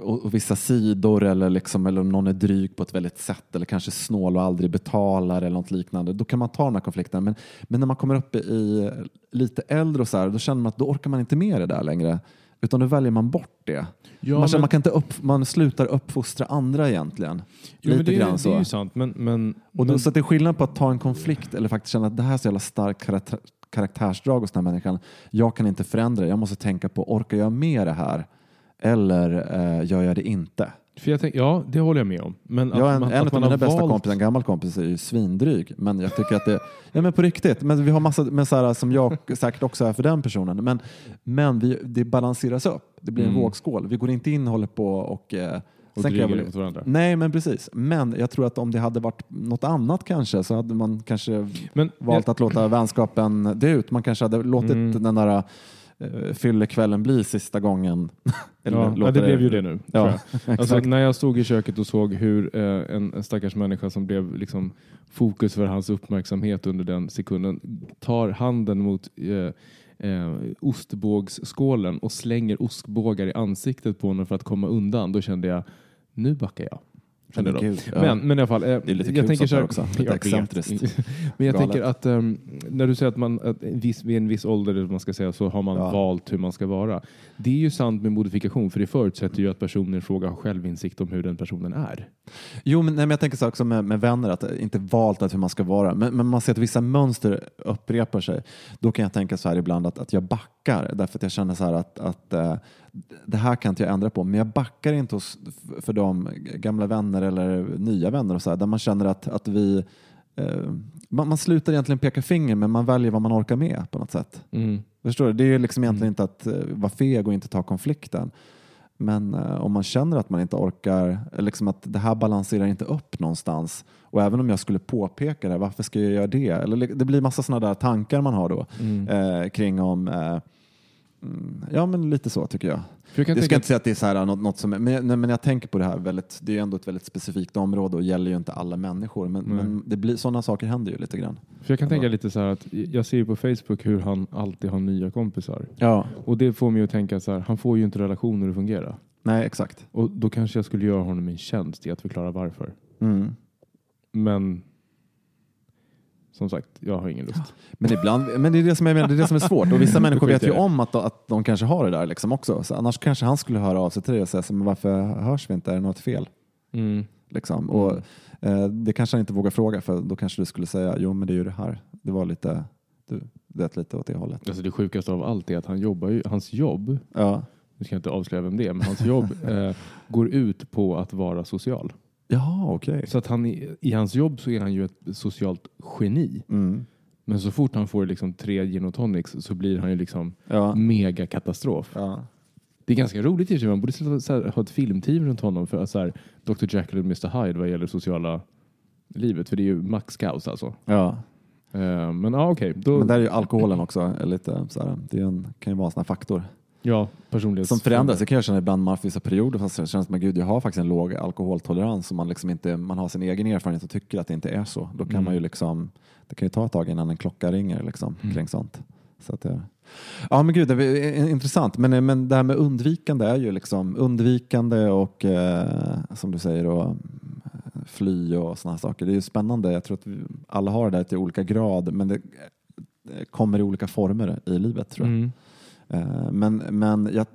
[SPEAKER 3] och, och vissa sidor eller, liksom, eller om någon är dryg på ett väldigt sätt eller kanske snål och aldrig betalar eller något liknande. Då kan man ta den här konflikten. Men, men när man kommer upp i lite äldre och så här, då känner man att då orkar man inte med det där längre. Utan då väljer man bort det.
[SPEAKER 2] Ja,
[SPEAKER 3] man, känner,
[SPEAKER 2] men-
[SPEAKER 3] man, kan inte upp, man slutar uppfostra andra egentligen.
[SPEAKER 2] Jo,
[SPEAKER 3] lite
[SPEAKER 2] det,
[SPEAKER 3] grann
[SPEAKER 2] det
[SPEAKER 3] så.
[SPEAKER 2] är ju sant. Men, men,
[SPEAKER 3] Och då,
[SPEAKER 2] men,
[SPEAKER 3] så det är skillnad på att ta en konflikt eller faktiskt känna att det här är så jävla starkt karaktär, karaktärsdrag hos den här människan. Jag kan inte förändra det. Jag måste tänka på, orkar jag med det här? Eller eh, gör jag det inte?
[SPEAKER 2] för jag tänk, ja, det håller jag med om. Men
[SPEAKER 3] Jag,
[SPEAKER 2] att
[SPEAKER 3] en
[SPEAKER 2] man,
[SPEAKER 3] en
[SPEAKER 2] att
[SPEAKER 3] av mina bästa
[SPEAKER 2] valt-
[SPEAKER 3] kompisar, en gammal kompis, är ju svindryg. Men jag tycker att det, ja men på riktigt, men vi har massa, men så här, som jag säkert också är för den personen. Men, men vi, det balanseras upp. Det blir en
[SPEAKER 2] Mm.
[SPEAKER 3] vågskål. Vi går inte in och håller på och eh,
[SPEAKER 2] och
[SPEAKER 3] sen jag
[SPEAKER 2] dryger mot varandra.
[SPEAKER 3] Nej, men precis. Men jag tror att om det hade varit något annat kanske så hade man kanske
[SPEAKER 2] Men,
[SPEAKER 3] valt att låta vänskapen dö ut. Man kanske hade låtit
[SPEAKER 2] Mm.
[SPEAKER 3] den där uh, fyllekvällen bli sista gången. Eller
[SPEAKER 2] ja, ja, det blev ju det nu.
[SPEAKER 3] Ja,
[SPEAKER 2] jag. Alltså, när jag stod i köket och såg hur eh, en, en stackars människa som blev liksom, fokus för hans uppmärksamhet under den sekunden tar handen mot eh, eh, ostbågsskålen och slänger ostbågar i ansiktet på honom för att komma undan. Då kände jag, nu backar jag. Kände
[SPEAKER 3] Men gud, ja.
[SPEAKER 2] Men, men i alla fall, eh,
[SPEAKER 3] Det är lite
[SPEAKER 2] jag
[SPEAKER 3] kul
[SPEAKER 2] tänker så här,
[SPEAKER 3] också. Lite excentriskt.
[SPEAKER 2] Men jag
[SPEAKER 3] Galet.
[SPEAKER 2] tänker att ehm, när du säger att man att en viss, vid en viss ålder man ska säga, så har man
[SPEAKER 3] Ja.
[SPEAKER 2] valt hur man ska vara. Det är ju sant med modifikation för det förutsätter ju att personen i fråga har självinsikt om hur den personen är.
[SPEAKER 3] Jo, men, nej, men jag tänker så också med, med vänner, att inte valt att hur man ska vara. Men, men man ser att vissa mönster upprepar sig. Då kan jag tänka så här ibland att, att jag backar därför att jag känner så här att, att eh, det här kan inte jag ändra på. Men jag backar inte hos, för de gamla vänner eller nya vänner och så här, där man känner att, att vi eh, man, man slutar egentligen peka finger men man väljer vad man orkar med på något sätt.
[SPEAKER 2] Mm.
[SPEAKER 3] Förstår du? Det är ju liksom egentligen inte att eh, vara feg och inte ta konflikten. Men eh, om man känner att man inte orkar, eller liksom att det här balanserar inte upp någonstans. Och även om jag skulle påpeka det, varför ska jag göra det? Eller det blir massa sådana där tankar man har då
[SPEAKER 2] Mm.
[SPEAKER 3] eh, kring om, eh, mm, ja men lite så tycker jag.
[SPEAKER 2] Jag
[SPEAKER 3] ska
[SPEAKER 2] tänka
[SPEAKER 3] inte säga att det är så här, något, något som, men, nej, men jag tänker på det här väldigt, det är ju ändå ett väldigt specifikt område och gäller ju inte alla människor. Men, men det blir, sådana saker händer ju lite grann.
[SPEAKER 2] För jag kan tänka lite så här att jag ser ju på Facebook hur han alltid har nya kompisar.
[SPEAKER 3] Ja,
[SPEAKER 2] Och det får mig att tänka så här, han får ju inte relationer att fungera.
[SPEAKER 3] nej exakt.
[SPEAKER 2] Och då kanske jag skulle göra honom en tjänst i att förklara varför.
[SPEAKER 3] Mm.
[SPEAKER 2] Men som sagt, jag har ingen lust.
[SPEAKER 3] Men, ibland, men det är det som, jag menar, det är det som är svårt. Och vissa människor vet ju om att, att de kanske har det där liksom också. Så annars kanske han skulle höra av sig till dig och säga men varför hörs vi inte? Är det något fel?
[SPEAKER 2] Mm.
[SPEAKER 3] Liksom. Och, eh, det kanske han inte vågar fråga för då kanske du skulle säga jo men det är ju det här. Det var lite, du vet lite åt det hållet.
[SPEAKER 2] Alltså det sjukaste av allt är att han jobbar ju, hans jobb,
[SPEAKER 3] Ja,
[SPEAKER 2] nu ska jag inte avslöja vem det är, men hans jobb eh, går ut på att vara social.
[SPEAKER 3] Jaha okej.
[SPEAKER 2] Så att han, i, i hans jobb så är han ju ett socialt geni.
[SPEAKER 3] Mm.
[SPEAKER 2] Men så fort han får liksom tre gin och tonics så blir han ju liksom
[SPEAKER 3] Ja.
[SPEAKER 2] megakatastrof.
[SPEAKER 3] Ja.
[SPEAKER 2] Det är ganska roligt i och för sig. Man borde så så här, ha ett filmteam runt honom för att så här, Dr. Jekyll och Mr. Hyde vad gäller sociala livet. För det är ju max kaos alltså.
[SPEAKER 3] Ja.
[SPEAKER 2] Eh, men ja, okej. Då-
[SPEAKER 3] Men där är ju alkoholen också lite så här, det är en, kan ju vara en sån här faktor
[SPEAKER 2] Ja, personlighets...
[SPEAKER 3] som förändras. Det kan jag känna ibland man har vissa perioder fast det känns som att gud, jag har faktiskt en låg alkoholtolerans och man, liksom inte, man har sin egen erfarenhet och tycker att det inte är så. Då kan
[SPEAKER 2] Mm.
[SPEAKER 3] man ju liksom, det kan ju ta ett tag innan en klocka ringer liksom, kring sånt. Så att det, ja men gud, det är intressant. Men, men det här med undvikande är ju liksom undvikande och eh, som du säger och fly och sådana saker. Det är ju spännande. Jag tror att vi alla har det där till olika grad men det eh, kommer i olika former i livet tror jag.
[SPEAKER 2] Mm.
[SPEAKER 3] Eh, Men, men jag,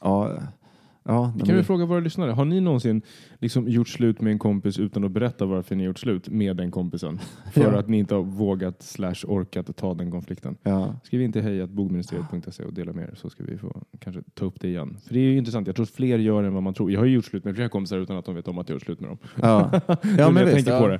[SPEAKER 3] ja, ja,
[SPEAKER 2] kan vi fråga våra lyssnare. Har ni någonsin liksom gjort slut med en kompis utan att berätta varför ni gjort slut med den kompisen? För
[SPEAKER 3] Ja.
[SPEAKER 2] att ni inte har vågat slash orkat ta den konflikten.
[SPEAKER 3] ja.
[SPEAKER 2] Skriv in till hejatbogministeriet.se och dela med er så ska vi få kanske ta upp det igen. För det är ju intressant. Jag tror att fler gör än vad man tror. Jag har ju gjort slut med flera kompisar utan att de vet om att jag gjort slut med dem.
[SPEAKER 3] Ja.
[SPEAKER 2] ja,
[SPEAKER 3] men
[SPEAKER 2] jag
[SPEAKER 3] visst,
[SPEAKER 2] tänker på det.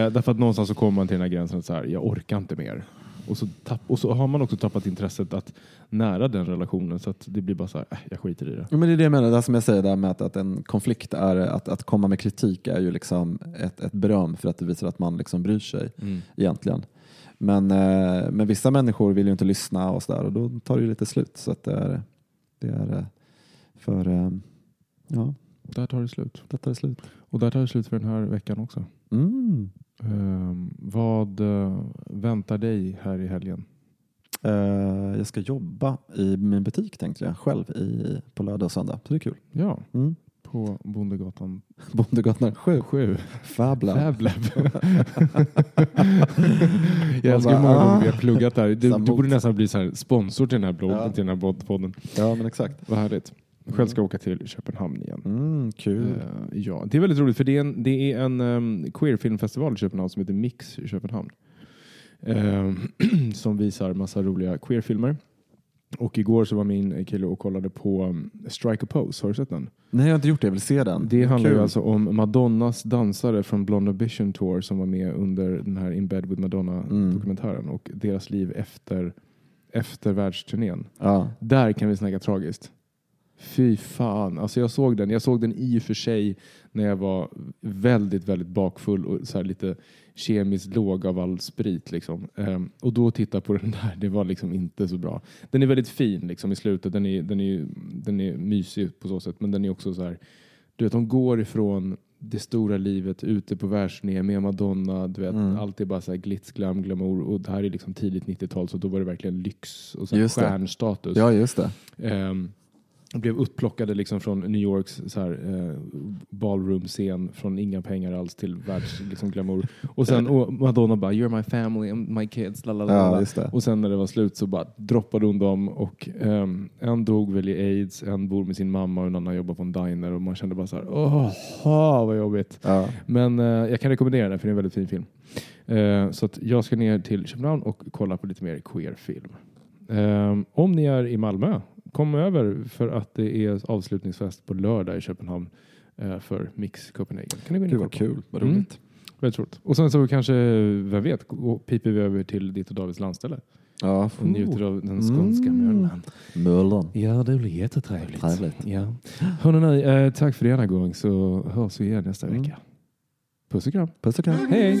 [SPEAKER 2] Eh, därför att någonstans så kommer man till den här gränsen att så här, jag orkar inte mer. Och så, tapp, och så har man också tappat intresset att nära den relationen så att det blir bara så här, äh, jag skiter i det.
[SPEAKER 3] Ja, men det är det jag menar, det som jag säger där med att, att en konflikt är att, att komma med kritik är ju liksom ett, ett beröm för att det visar att man liksom bryr sig egentligen. Men, eh, men vissa människor vill ju inte lyssna och sådär och då tar det ju lite slut. Så att det är, det är eh, för, eh, ja,
[SPEAKER 2] Där tar det slut.
[SPEAKER 3] där tar det slut.
[SPEAKER 2] Och där tar det slut för den här veckan också.
[SPEAKER 3] Mm.
[SPEAKER 2] Ehm, vad eh, väntar dig här i helgen?
[SPEAKER 3] Eh, jag ska jobba i min butik tänkte jag själv i, på lördag och söndag. Så det är kul.
[SPEAKER 2] Ja,
[SPEAKER 3] Mm.
[SPEAKER 2] på Bondegatan
[SPEAKER 3] Bondegatan 7.
[SPEAKER 2] 7.
[SPEAKER 3] Fab Lab.
[SPEAKER 2] Fab Lab. jag älskar hur många gånger vi har pluggat där. Du, du borde nästan bli så här sponsor till den här,
[SPEAKER 3] Ja.
[SPEAKER 2] till den här podden.
[SPEAKER 3] Ja men exakt.
[SPEAKER 2] Vad härligt. Själv ska jag åka till Köpenhamn igen.
[SPEAKER 3] Mm, kul.
[SPEAKER 2] Eh, ja, det är väldigt roligt för det är en, det är en um, queerfilmfestival i Köpenhamn som heter Mix i Köpenhamn. Ehm, som visar massa roliga queerfilmer. Och igår så var min kille och kollade på um, Strike a Pose. Har du sett den?
[SPEAKER 3] Nej jag har inte gjort det, jag vill se den.
[SPEAKER 2] Det handlar ju
[SPEAKER 3] Kul.
[SPEAKER 2] alltså om Madonnas dansare från Blonde Ambition Tour som var med under den här In Bed with Madonna
[SPEAKER 3] Mm.
[SPEAKER 2] och deras liv efter, efter världsturnén.
[SPEAKER 3] Ja.
[SPEAKER 2] Där kan vi snacka tragiskt. Fy fan. Alltså jag såg den. Jag såg den i och för sig när jag var väldigt, väldigt bakfull och så här lite kemiskt låg av all sprit. Liksom. Ehm, och då titta på den där, det var liksom inte så bra. Den är väldigt fin liksom, i slutet. Den är, den, är, den är mysig på så sätt, men den är också så här, du vet, de går ifrån det stora livet ute på världsturné med Madonna. Du vet,
[SPEAKER 3] Mm.
[SPEAKER 2] Allt är bara så här glitz, glam, glamour. Och det här är liksom tidigt 90-tal så då var det verkligen lyx och så här stjärnstatus.
[SPEAKER 3] ja, just det.
[SPEAKER 2] Ehm, blev upplockade liksom från New Yorks så här, eh, ballroom-scen från inga pengar alls till världs liksom, glamour. Och sen och Madonna bara “You're my family and my kids”.
[SPEAKER 3] Ja.
[SPEAKER 2] Och sen när det var slut så bara droppade hon dem och ehm, en dog väl i aids, en bor med sin mamma och en annan jobbar på en diner och man kände bara så här “Åh, vad jobbigt”.
[SPEAKER 3] Ja.
[SPEAKER 2] Men eh, jag kan rekommendera den för det är en väldigt fin film. Eh, så jag ska ner till Köpenhamn och kolla på lite mer queer-film. Eh, om ni är i Malmö, kom över för att det är avslutningsfest på lördag i Köpenhamn eh, för Mix Copenhagen. Kan ni gå in
[SPEAKER 3] Gud vad kul, vad
[SPEAKER 2] Mm.
[SPEAKER 3] roligt.
[SPEAKER 2] Väldigt roligt. Och sen så kanske, vem vet, piper vi över till ditt och Davids landställe
[SPEAKER 3] Ja.
[SPEAKER 2] och njuter av den skånska
[SPEAKER 3] Mm.
[SPEAKER 2] möllan.
[SPEAKER 3] Möllan.
[SPEAKER 2] Ja, det blir jättetrevligt.
[SPEAKER 3] Trevligt.
[SPEAKER 2] Ja. Hörrni, eh, tack för denna gång så hörs vi igen nästa
[SPEAKER 3] Mm.
[SPEAKER 2] vecka. Puss och kram.
[SPEAKER 3] Puss och kram.
[SPEAKER 2] Hej!